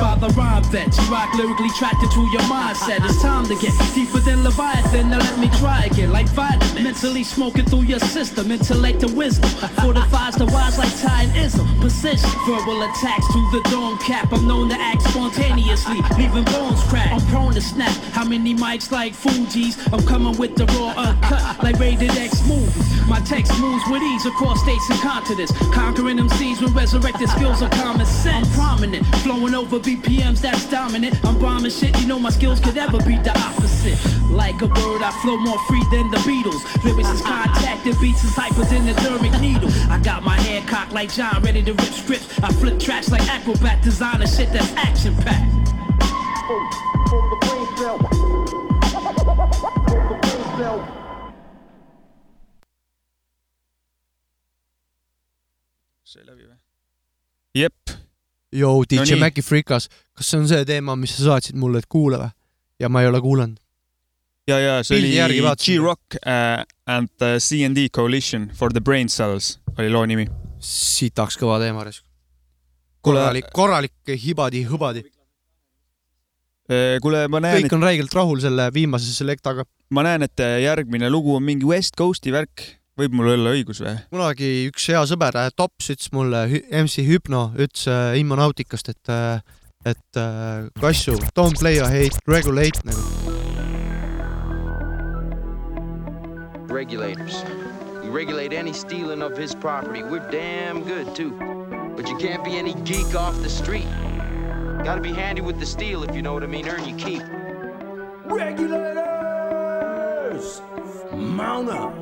by the rhyme you rock lyrically tracked into your mindset. It's time to get deeper than Leviathan. Now let me try again, like vitamin. Mentally smoking through your system, intellect and wisdom. Fortifies the wise like tie and ism. Precision, verbal attacks to the dome cap. I'm known to act spontaneously, leaving bones cracked. I'm prone to snap. How many mics like Fuji's? I'm coming with the raw uncut, like rated X movies. My text moves with ease across states and continents, conquering MCs with resurrected skills of common sense. I'm prominent, flowing over BPMs that's dominant. I'm bombing shit, you know my skills could ever be the opposite. Like a bird, I flow more free than the Beatles. Lyrics is contact and beats is hyper than the dermic needle. I got my head cocked like John, ready to rip scripts. I flip tracks like acrobat, designer shit that's action packed. Hold the brain cell. Hold the brain cell. see läbi või? jep. Yo, DJ No. Maci Frikas, kas see on see teema, mis sa saatsid mulle, et kuula või? ja ma ei ole kuulanud. ja, ja see Pildi järgi oli. G-Rock uh, and the CND Coalition for the Brain Cells oli loo nimi. sitaks kõva teema, Resk. Kuule- korralik, korralik hibadi-hõbadi. kuule, ma näen, kõik on räigelt rahul selle viimase selektaga. ma näen, et järgmine lugu on mingi West Coast'i värk. Võib mul olla õigus või? kunagi üks hea sõber, Tops, ütles mulle, MC Hypno ütles äh, Immonautikast, et, et äh, Kassu, don't play a hate, regulate nagu. regulators. We regulate any stealing of his property. We're damn good too. But you can't be any geek off the street. Gotta be handy with the steel if you know what I mean. Earn your keep. Regulators, up.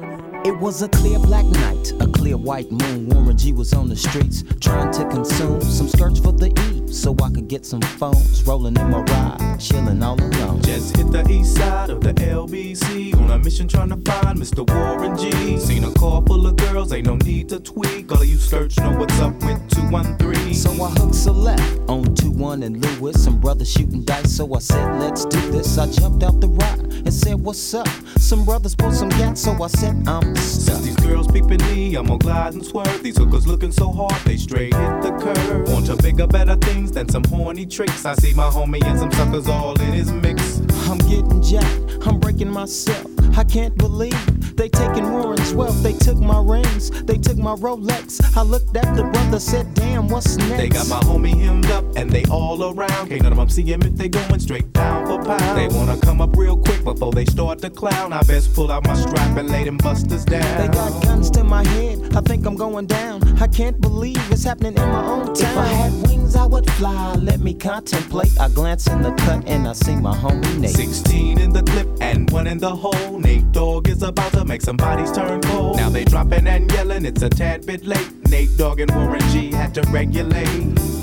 It was a clear black night, a clear white moon. Warren G was on the streets trying to consume some skirts for the E so I could get some phones. Rolling in my ride, chilling all alone. Just hit the east side of the LBC on a mission trying to find Mr. Warren G. Seen a car full of girls, ain't no need to tweak. All of you search know what's up with 213. So I hooked a left on 2 1 and Lewis. Some brothers shooting dice, so I said, let's do this. I jumped out the ride and said, what's up? Some brothers pulled some gas, so I said, I'm Since these girls peeping me, I'm gonna glide and swerve. These hookers looking so hard, they straight hit the curve. Want to bigger, better things than some horny tricks. I see my homie and some suckers all in his mix. I'm getting jacked, I'm breaking myself. I can't believe they taking Warren's wealth. They took my rings, they took my Rolex. I looked at the brother, said, damn, what's next? They got my homie hemmed up and they all around. Can't none of them see him if they going straight pound for pound. They wanna come up real quick before they start to clown. I best pull out my strap and lay them busters down. They got guns to my head, I think I'm going down. I can't believe it's happening in my own town. If I had wings, I would fly. Let me contemplate. I glance in the cut and I see my homie Nate. 16 in the clip and one in the hole. Nate Dogg is about to make some bodies turn cold. Now they dropping and yelling, it's a tad bit late. Nate Dogg and Warren G had to regulate.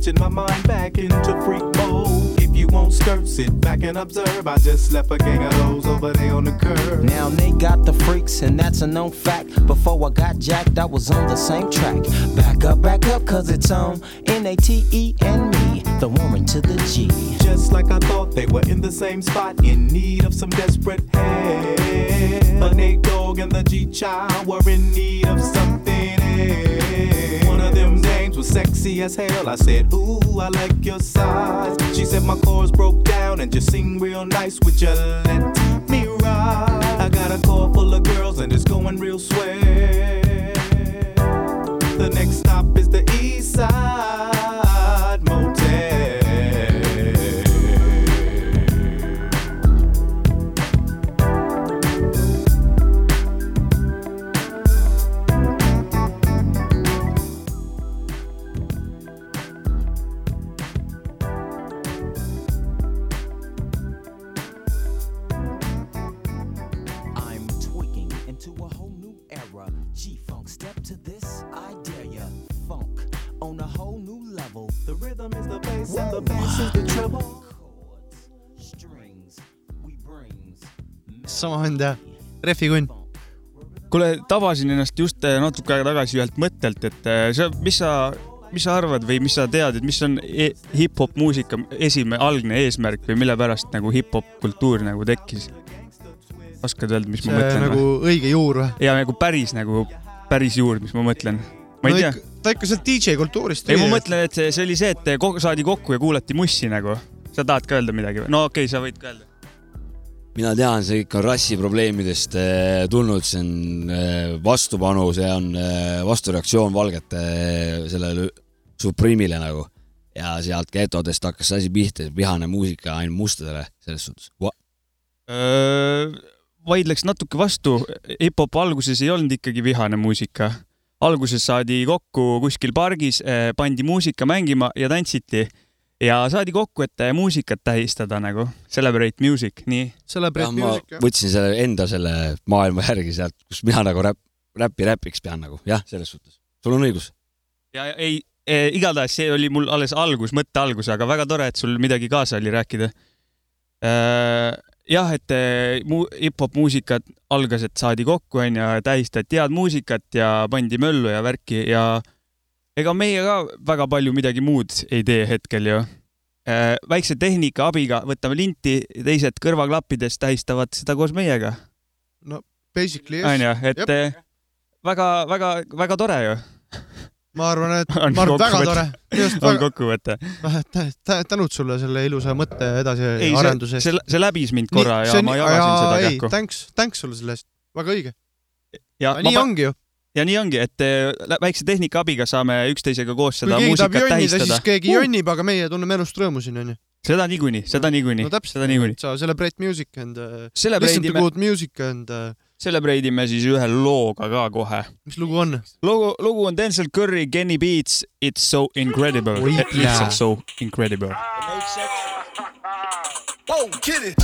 Switching my mind back into freak mode. If you won't skirt, sit back and observe. I just left a gang of those over there on the curb. Now they got the freaks, and that's a known fact. Before I got jacked, I was on the same track. Back up, back up, cause it's on N A T E and me, the woman to the G. Just like I thought, they were in the same spot, in need of some desperate help. But Nate Dogg and the G Child were in need of something else. One of them was sexy as hell. I said, Ooh, I like your size. She said my chords broke down and just sing real nice. Would you let me ride? I got a car full of girls and it's going real swell. The next stop is the sama vend jah, rehvikunn. kuule, tabasin ennast just äh, natuke aega tagasi ühelt mõttelt, et äh, sa, mis sa, mis sa arvad või mis sa tead, et mis on e hip-hop muusika esimene, algne eesmärk või mille pärast nagu hip-hop kultuur nagu tekkis? oskad öelda, mis ma see mõtlen nagu õige juur või? ja nagu päris nagu, päris juur, mis ma mõtlen. ma ei no tea. ta ikka sealt DJ kultuurist ei, ma mõtlen, et see, see oli see, et saadi kokku ja kuulati mussi nagu. sa tahad ka öelda midagi või? no okei okay,, sa võid ka öelda. Mina tean, see kõik on rassiprobleemidest eh, tulnud, see on eh, vastupanu, see on eh, vastureaktsioon valgete sellele Supreme'ile nagu. ja sealt getodest hakkas see asi pihta, vihane muusika ainult mustadele selles suhtes. vaidleks natuke vastu, hip-hop alguses ei olnud ikkagi vihane muusika. alguses saadi kokku kuskil pargis, pandi muusika mängima ja tantsiti ja saadi kokku, et eh, muusikat tähistada nagu, celebrate music, nii. Celebrate ma võtsin selle enda selle maailma järgi sealt, kus mina nagu räpp, räppi räpiks pean nagu, jah, selles suhtes. sul on õigus. ja ei eh,, igatahes see oli mul alles algus, mõtte algus, aga väga tore, et sul midagi kaasa oli rääkida äh,. jah, et eh, mu- hip-hop muusikat algas, et saadi kokku, onju, tähistati head muusikat ja pandi möllu ja värki ja ega meie ka väga palju midagi muud ei tee hetkel ju äh,. väikse tehnika abiga võtame linti, teised kõrvaklappides tähistavad seda koos meiega. no basically yes. onju, et väga-väga-väga tore ju. ma arvan, et, on ma arvan, väga tore on kokkuvõte. tänud sulle selle ilusa mõtte ei, edasiarenduse see, see, see läbis mind korra ja ma jagasin seda kähku. thanks, thanks sulle selle eest, väga õige. ja nii ongi ju. Ja nii ongi, et lä- väikse tehnika abiga saame üksteisega koos seda muusikat tähistada siis. keegi jonnib, aga meie tunneme elust rõõmu siin onju. seda niikuinii, seda niikuinii no, täpselt seda, niikuinii. sa celebrate music and uh, Celebrate listen to good music and uh, Celebrate ime siis ühe looga ka kohe. mis lugu on? lugu, lugu on Denzel Curry, Kenny Beats, It's so incredible. Oi, lihtsalt so incredible. Whoa, get it.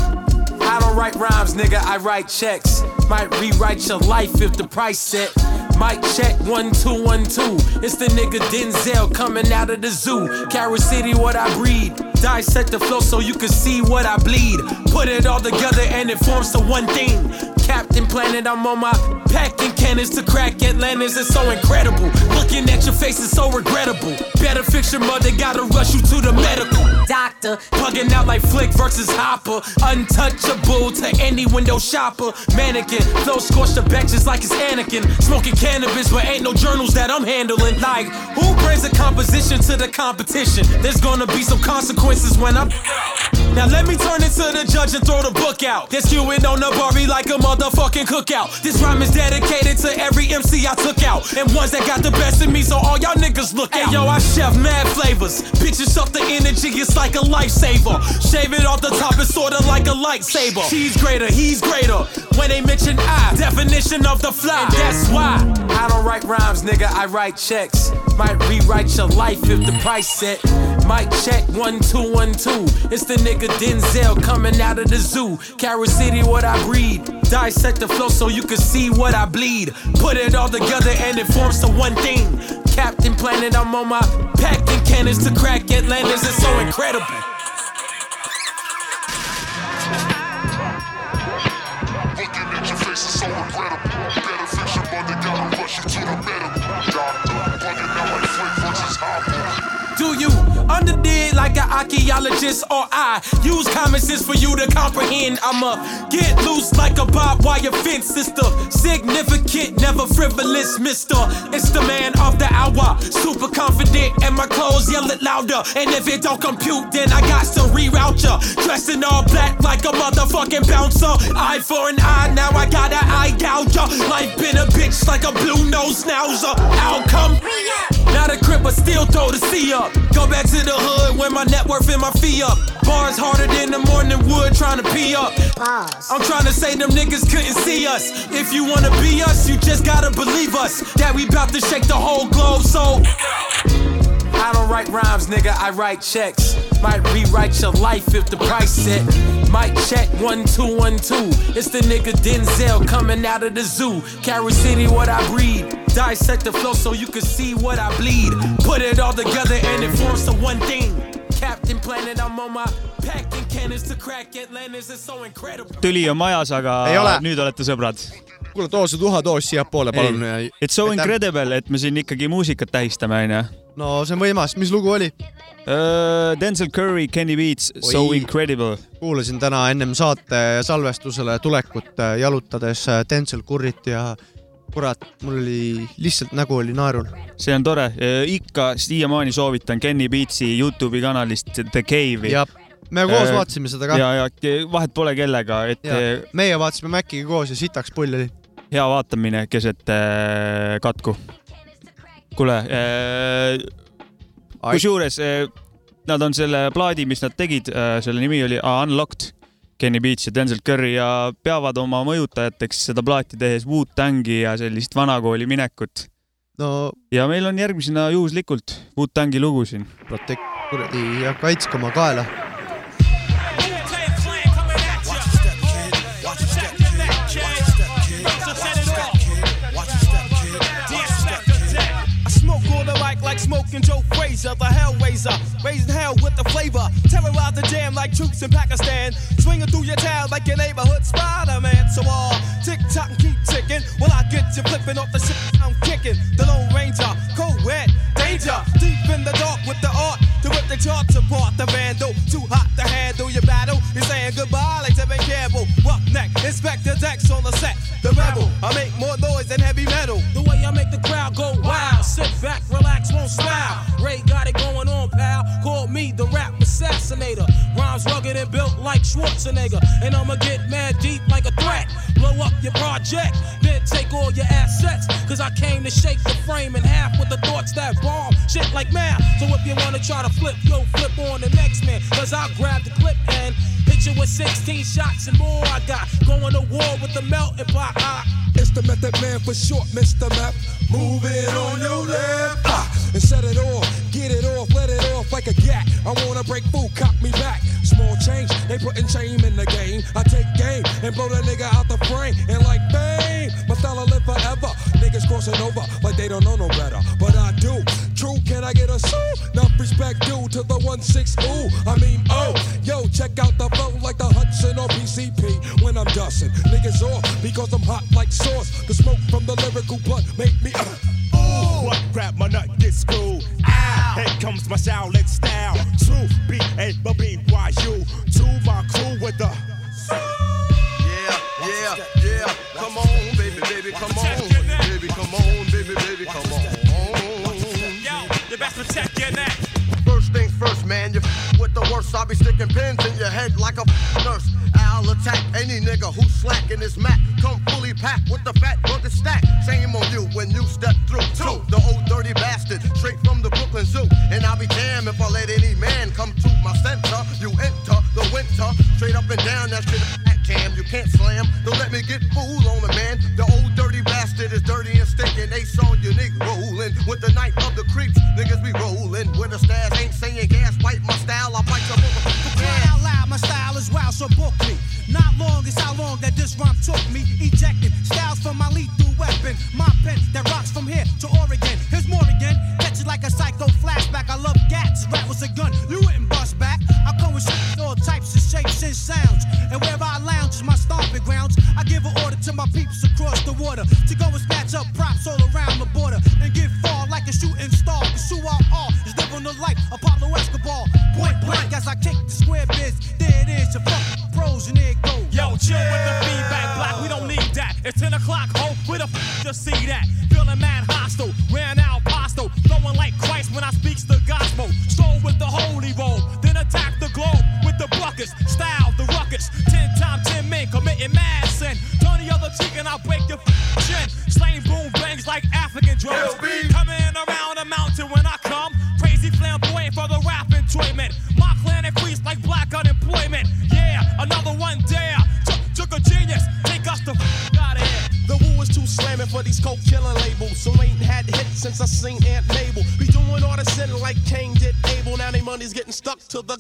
I don't write rhymes, nigga, I write checks. Might rewrite your life if the price set. Might check one two one two. It's the nigga Denzel coming out of the zoo. Carol City, what I breed. Dissect the flow so you can see what I bleed. Put it all together and it forms to one thing. Captain Planet, I'm on my packing cannons to crack Atlantis. It's so incredible. Looking at your face is so regrettable. Better fix your mother, gotta rush you to the medical. Doctor, plugging out like Flick versus Hopper. Untouchable to any window shopper. Mannequin, flow scorched the benches like it's Anakin. Smoking cannabis, but ain't no journals that I'm handling. Like, who brings a composition to the competition? There's gonna be some consequences when I'm. Now let me turn it to the judge and throw the book out. They're skewing on the Barbie like a motherfucking cookout. This rhyme is dedicated to every MC I took out. And ones that got the best of me, so all y'all niggas look out. Hey, yo, I chef mad flavors. Bitches up the energy, it's like a lifesaver. Shave it off the top, it's sorta like a lightsaber. She's greater, he's greater. When they mention I, definition of the fly. And that's why I don't write rhymes, nigga, I write checks. Might rewrite your life if the price set. Might check one two one two. It's the nigga Denzel coming out of the zoo. Carol City, what I breed. Dissect the flow so you can see what I bleed. Put it all together and it forms to one thing. Captain Planet, I'm on my packing cannons to crack Atlantis. It's so incredible. Looking at your face is so incredible. Better fix your mother, gotta rush you to the medical. Doctor, bugging out like Flick versus Hopper. Do you underdig like an archaeologist or I use common sense for you to comprehend? I'ma get loose like a barbed wire fence, sister. Significant, never frivolous, mister. It's the man of the hour. Super confident, and my clothes yell it louder. And if it don't compute, then I got to reroute ya. Dressed in all black like a motherfucking bouncer. Eye for an eye, now I got an eye gouger. Life been a bitch like a blue nose schnauzer. Outcome. Not a crip, but still throw the C up. Go back to the hood when my net worth and my fee up. Bars harder than the morning wood trying to pee up. I'm trying to say them niggas couldn't see us. If you wanna be us, you just gotta believe us. That we bout to shake the whole globe, so. I don't write rhymes, nigga, I write checks. Might rewrite your life if the price set. Might check one two one two. It's the nigga Denzel coming out of the zoo. Carol City, what I breed. Dissect the flow so you can see what I bleed. Put it all together and it forms to one thing. Captain Planet, I'm on my packing tüli on majas, aga Ei ole. nüüd olete sõbrad. kuule, too see tuhatoos siiapoole, palun. It's so incredible, et me siin ikkagi muusikat tähistame, onju. no see on võimas, mis lugu oli? Denzel Curry, Kenny Beats, So incredible. kuulasin täna ennem saate salvestusele tulekut äh, jalutades äh, Denzel Curryt ja kurat, mul oli lihtsalt nägu oli naerul. see on tore, ikka siiamaani soovitan Kenny Beatsi Youtube'i kanalist The Cave'i. Me koos vaatasime seda ka. ja, ja vahet pole kellega, et ja meie vaatasime Maciga koos ja sitaks pull oli. hea vaatamine keset äh, katku. kuule äh,, kusjuures äh, nad on selle plaadi, mis nad tegid äh,, selle nimi oli Unlocked, Kenny Beats ja Denzel Curry ja peavad oma mõjutajateks seda plaati tehes Wu-Tangi ja sellist vanakooli minekut. no ja meil on järgmisena juhuslikult Wu-Tangi lugu siin. Protect kuradi ja kaitske oma kaela. Smoking Joe Frazier, the Hellraiser, raising hell with the flavor. Terrorize the jam like troops in Pakistan, swinging through your town like your neighborhood Spider-Man. So all tick tock and keep ticking, while I get you flipping off the shit I'm kicking. The Lone Ranger, cold wet, danger, deep in the dark with the art the charts apart. The vandal, too hot to handle your battle. He's saying goodbye like Tevin Campbell. Roughneck, Inspector Dex on the set. The rebel, I make more noise than heavy metal. The way I make the crowd go wild. Sit back, relax, won't smile. Ray got it going on, pal. Call me the rap assassinator. Rhymes rugged and built like Schwarzenegger. And I'ma get mad deep like a threat. Blow up your project, then take all your assets. Cause I came to shake the frame in half with the thoughts that bomb shit like math. So if you wanna try to flip, yo, flip on the next man. Cause I'll grab the clip and hit you with 16 shots and more. I got going to war with the melting pot. It's the method man for short, Mr. Map. Move it on your left. Ah, and set it off. Get it off, let it off like a gat. I wanna break food, cock me back. Small change, they putting shame in the game. I take game and blow the nigga out the frame. And like fame, my style live forever. Niggas crossing over like they don't know no better. But I do. True, can I get a soul? Enough respect due to the 1-6 ooh. I mean, oh, yo, check out the flow like the Hudson or PCP when I'm dusting. Niggas off because I'm hot like sauce. The smoke from the lyrical blood make me. Uh, Ooh, what grab my nut, get screwed. Ah, here comes my Shaolin style. True B A B B Y U. To my crew with the. Worst. I'll be sticking pins in your head like a nurse. I'll attack any nigga who's slacking his mat. Come fully packed with the fat rugged stack. Shame on you when you step through. Two, the old dirty bastard, straight from the Brooklyn Zoo. And I'll be damned if I let any man come to my center. You enter the winter, straight up and down that shit. At cam, you can't slam. Don't let me get fool on the man. The old dirty bastard is dirty and stinking. On your nigga rolling with the night of the creeps. Niggas be rolling with a stash. Ain't saying gas, bite my style. I bite your motherfucker. Cry out loud, my style is wild, so book me. Not long is how long that this rhyme took me. Ejecting styles from my lethal weapon. My pen that rocks from here to Oregon. Here's more again. Catch it like a psycho flashback. I love gats. Rap was a gun. You wouldn't bust back. I come with all types of shapes and sounds. And where I lounge is my stomping grounds. I give an order to my peeps across the water to go and snatch up props all around the border and get far like a shooting star. Who I are is living the life Pablo Escobar. As I kick the square biz. There it is, your fucking pros and it goes. Yo, chill with the feedback block, we don't need that. It's 10 o'clock, ho, where the f just see that? Feeling mad hostile, ran out postal, flowing like Christ when I speaks the gospel. Stroll with the holy roll, then attack the globe with the buckets. Style, the ruckus, 10 times 10 men committing mad sin. Turn the other cheek and I'll break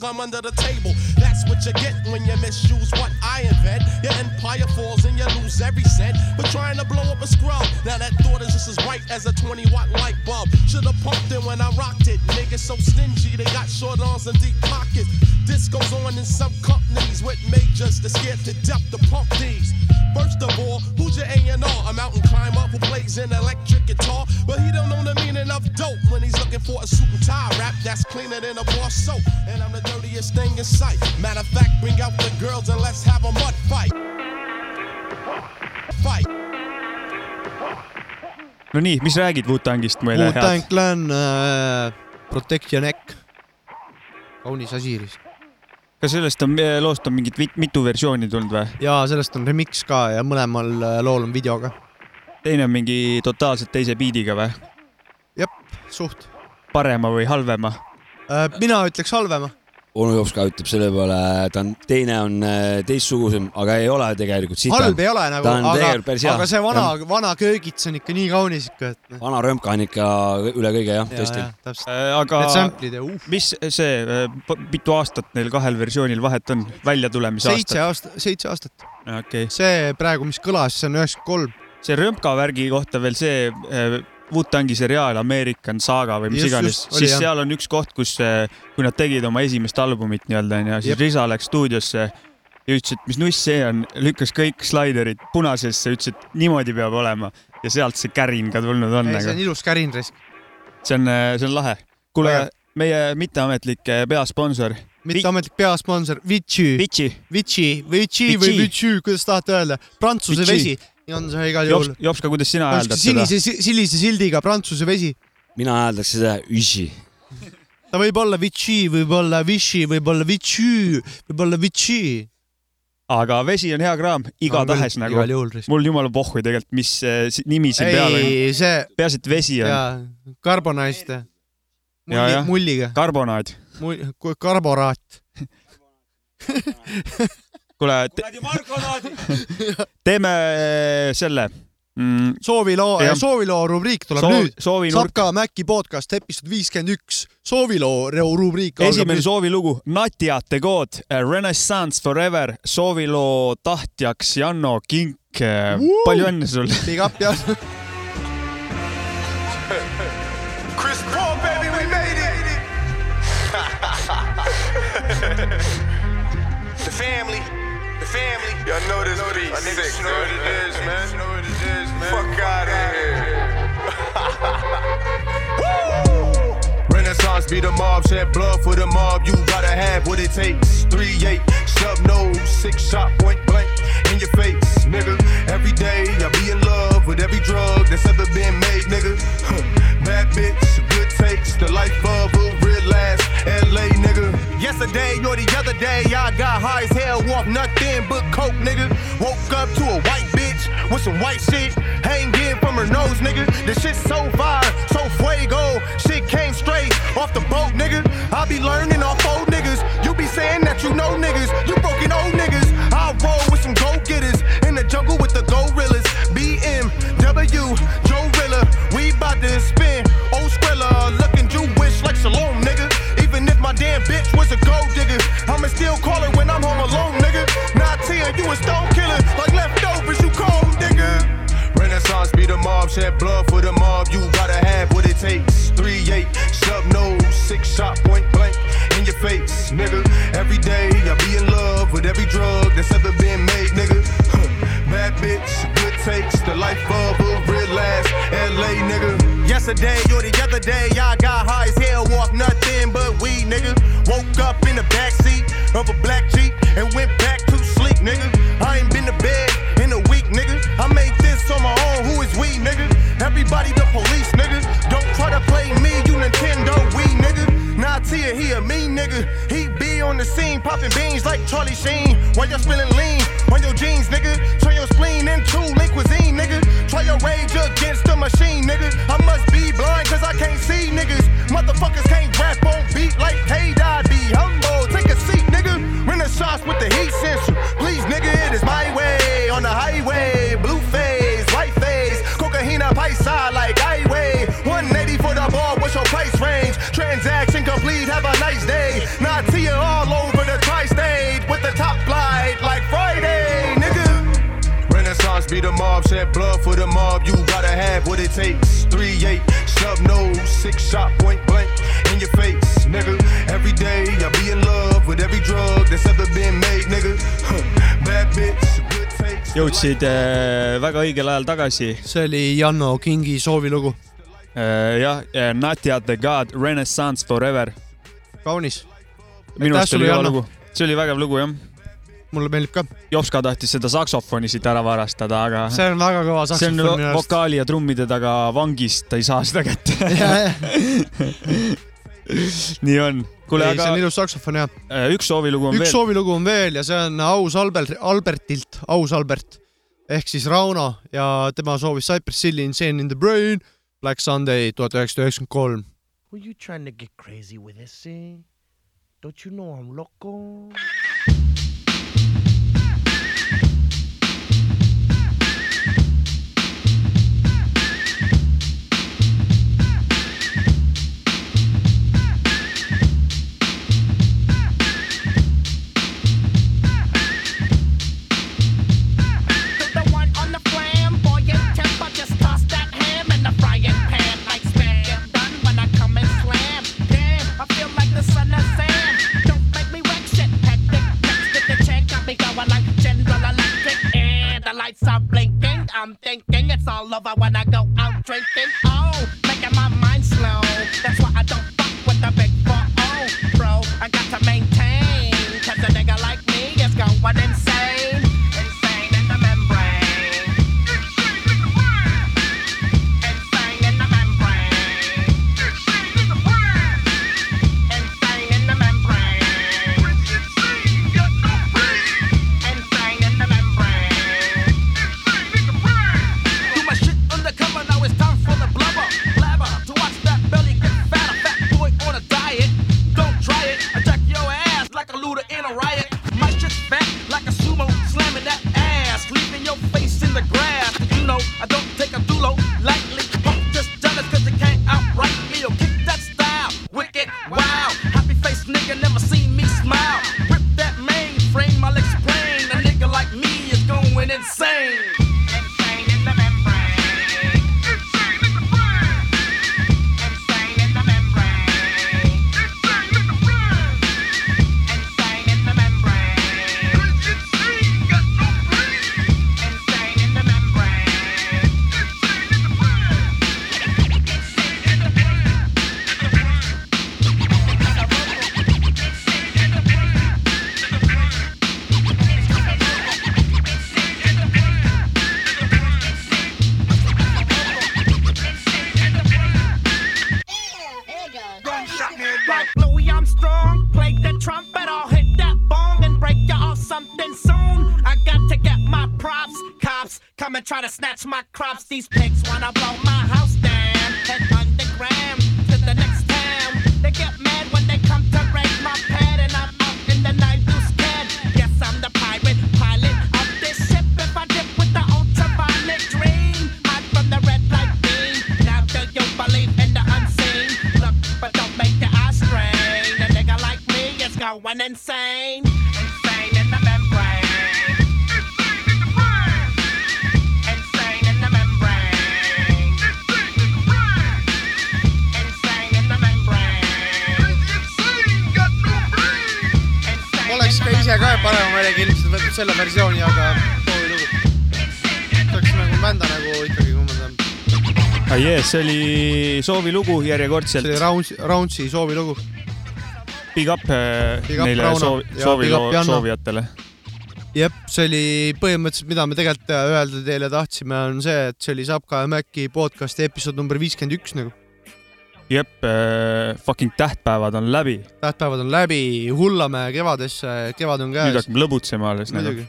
to gum under the table. That's what you get when you misuse what I invent. Your empire falls and you lose every cent. But trying to blow up a scrub. Now that thought is just as bright as a 20 watt light bulb. Should've pumped it when I rocked it. Niggas so stingy, they got short arms and deep pockets. This goes on in some companies with majors that scared no nii, mis räägid Wu-Tangist meile Wu-Tang head? Clan äh, Protect your neck. kaunis asi. kas sellest on, loost on mingit mitu versiooni tulnud või? ja sellest on remix ka ja mõlemal äh, lool on video ka. teine on mingi totaalselt teise biidiga või? jep, suht. parema või halvema? Äh, mina ütleks halvema. Onu Jopska ütleb selle peale, ta on, teine on äh, teistsugusem, aga ei ole tegelikult sita. halb ei ole nagu, aga aga see vana, vana köögits on ikka nii kaunis ikka, et noh. vana römka on ikka üle kõige jah, Ja, tõesti ja,. täpselt. Äh, aga Need sample'id ja uh. mis see, mitu aastat neil kahel versioonil vahet on, väljatulemise seitse aastat? aastat, seitse aastat. okei okay.. see praegu, mis kõlas, see on üheksakümmend kolm. see römka värgi kohta veel see äh, Wu-Tangi seriaal American Saga või mis Just, iganes siis jah. seal on üks koht, kus, kui nad tegid oma esimest albumit nii-öelda onju, siis Jep. Risa läks stuudiosse ja ütles, et mis nuss see on, lükkas kõik slaiderid punasesse, ütles, et niimoodi peab olema ja sealt see kärin ka tulnud on. see on ilus kärin risk. see on, see on lahe. kuule meie mitteametlik eh, peasponsor. mitteametlik peasponsor, Vichy. Vichy. Vichy, Vichy või Vichy. Kuidas tahate öelda, Prantsuse Vichy. vesi, on see igal juhul Jops, Jopska, kuidas sina hääldad seda? sinise, sinise sildiga Prantsuse vesi. mina hääldaks seda üsi. ta võib olla Vichy, võib olla Vichy, võib olla Vichy, võib olla Vichy. aga vesi on hea kraam, igatahes küll, nagu mul jumala pohhui tegelikult, mis eh, si- nimi siin peal on. ei, see peaasi, et vesi on. jah., mulliga. karbonaad. karboraat. kuule, teeme selle mm,. sooviloo Jah., sooviloo rubriik tuleb Soov- nüüd. soovinurk. Sapka Mäkki podcast episood viiskümmend üks, sooviloo rubriik. esimene soovilugu, Natjate kood, Renaissance Forever, sooviloo tahtjaks Janno Kink. palju õnne sulle. Big up jah. Chris Paul, baby, we made it. Y'all know this beat. My niggas know what it is, man. Know what it is, man. Fuck out of here. Renaissance be the mob, shed blood for the mob. You gotta have what it takes. Three eight, sub nose, six shot, point blank in your face, nigga. Every day I be in love with every drug that's ever been made, nigga. Bad bitch, good takes, the life of a ass LA nigga. Yesterday or the other day, I got high as hell off nothing but coke, nigga. Woke up to a white bitch with some white shit hanging from her nose, nigga. This shit so fire, so fuego. Shit came straight off the boat, nigga. I be learning off old niggas. You be saying that you know niggas. You broken old niggas. I roll with some go getters in the jungle with the gorillas. BMW, Joe Rilla. We bout to spin. Damn bitch was a gold digger, I'ma still call her when I'm home alone, nigga. Not tell you a stone killer, like leftovers, you cold, nigga. Renaissance be the mob, shed blood for the mob. You gotta have what it takes. Three eight, sub nose, six shot, point blank in your face, nigga. Every day I be in love with every drug that's ever been made, nigga. Bad bitch, good takes, the life of a real ass LA nigga. Yesterday or the other day, I got high as hell walk nothing but weed, nigga. In the backseat of a black Jeep and went back to sleep, nigga. I ain't been to bed in a week, nigga. I made this on my own. Who is we, nigga? Everybody the police, nigga. Don't try to play me, you Nintendo Wii, nigga. Nah, Tia, he a mean nigga. He be on the scene, popping beans like Charlie Sheen. While you're spilling lean on your jeans, nigga. Turn your spleen into lean cuisine, nigga. Try your rage against the machine, nigga. I must be blind cause I can't see niggas. Motherfuckers can't rap on beat like K Dot. Renaissance with the heat sensor. Please, nigga, it is my way. On the highway, blue phase, white phase. Cocaina paisa like highway. 180 for the ball, what's your price range? Transaction complete, have a nice day. You all over the tri-state with the top flight like Friday, nigga. Renaissance be the mob, shed blood for the mob. You gotta have what it takes. Three eight, sub nose, six shot, point blank in your face, nigga. Every day I be in love with every drug that's ever jõudsid äh, väga õigel ajal tagasi. see oli Janno Kingi soovilugu. jah, Natja the God, Renaissance Forever. kaunis. minu arust oli hea lugu, see oli vägev lugu jah. mulle meeldib ka. Jopska tahtis seda saksofoni siit ära varastada, aga. see on väga kõva see on saksofon minu arust. vokaali ja trummide taga vangis, ta ei saa seda kätte. nii on. kuule, ei, see aga on ilus saksofon jah. äh, üks soovilugu on üks veel. soovilugu on veel ja see on aus Albert, Albertilt, aus Albert ehk siis Rauno ja tema soovis Cypress Hilli Insane in the Brain, Black Sunday tuhat üheksasada üheksakümmend kolm. Who you trying to get crazy with this, eh? Don't you know I'm loco? I wanna go out drinking. Try to snatch my crops. These pigs wanna blow my house down, head underground to the next town. They get mad when they come to raid my pad, and I'm out in the night too scared. Yes, I'm the pirate pilot of this ship. If I dip with the ultraviolet dream, hide from the red light beam. Now do you believe in the unseen? Look, but don't make your eyes strain. A nigga like me is going. Insane ise ka parema meelega ilmselt võtnud selle versiooni, aga soovilugu. see oleks nagu bända nagu ikkagi, kui ma tean. ah,. Yes, see oli soovilugu järjekordselt. see oli Rounds, Roundsi soovilugu. Big up äh, Big up, neile Rauno. soovi, soovi up, soovijatele. jep, see oli põhimõtteliselt, mida me tegelikult öelda teile tahtsime, on see, et see oli Sapka ja Mäkki podcast'i episood number viiskümmend üks nagu. Jep äh,, fucking tähtpäevad on läbi. tähtpäevad on läbi, hullame kevadesse, kevad on nüüd käes. hakkab lõbutsema alles muidugi.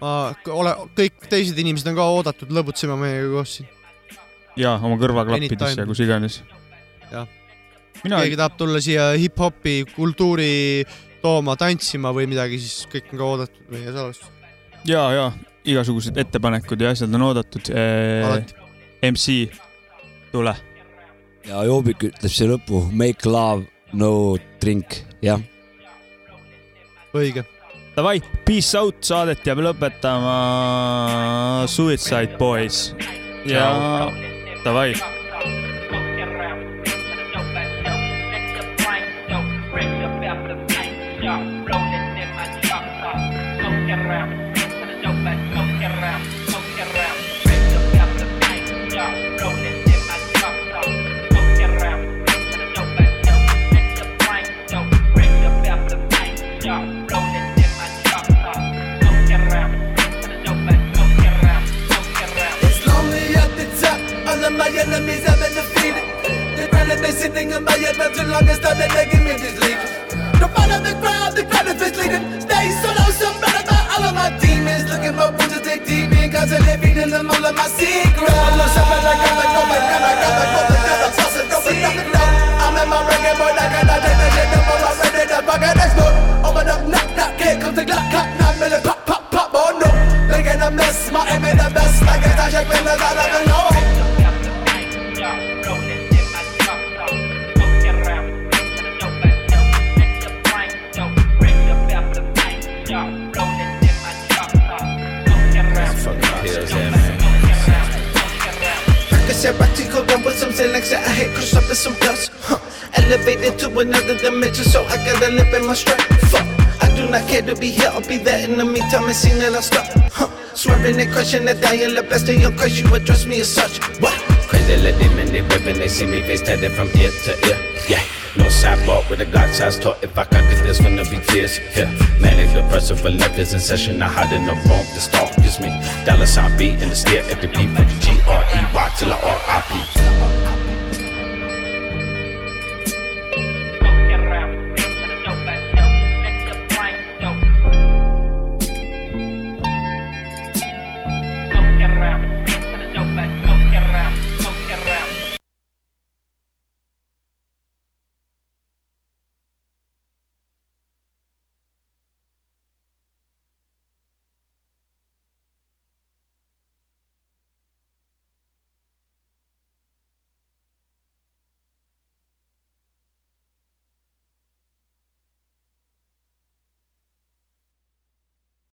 ma ole, kõik teised inimesed on ka oodatud lõbutsema meiega koos siin. ja oma kõrvaklappidesse ja kus iganes. jah. Mina- keegi tahab tulla siia hip-hopi kultuuri tooma tantsima või midagi, siis kõik on ka oodatud meie salvestus. ja, ja igasugused ettepanekud ja asjad on oodatud Alati.. MC, tule. Ja Joobik ütleb siia lõppu make love, no drink, jah. õige. Davai, peace out, saadet jääb lõpetama Suicide Boys ja davai. Best of your crush, you address me as such. What? Crazy let them in they whipping, they see me face tatted from ear to ear. Yeah, no sidewalk with a Glock size talk. If I cock it, there's gonna be tears. Yeah, manic depressive for left is in session. I hide in the room, the stalk is me. Dollar sign B in the stare at the beat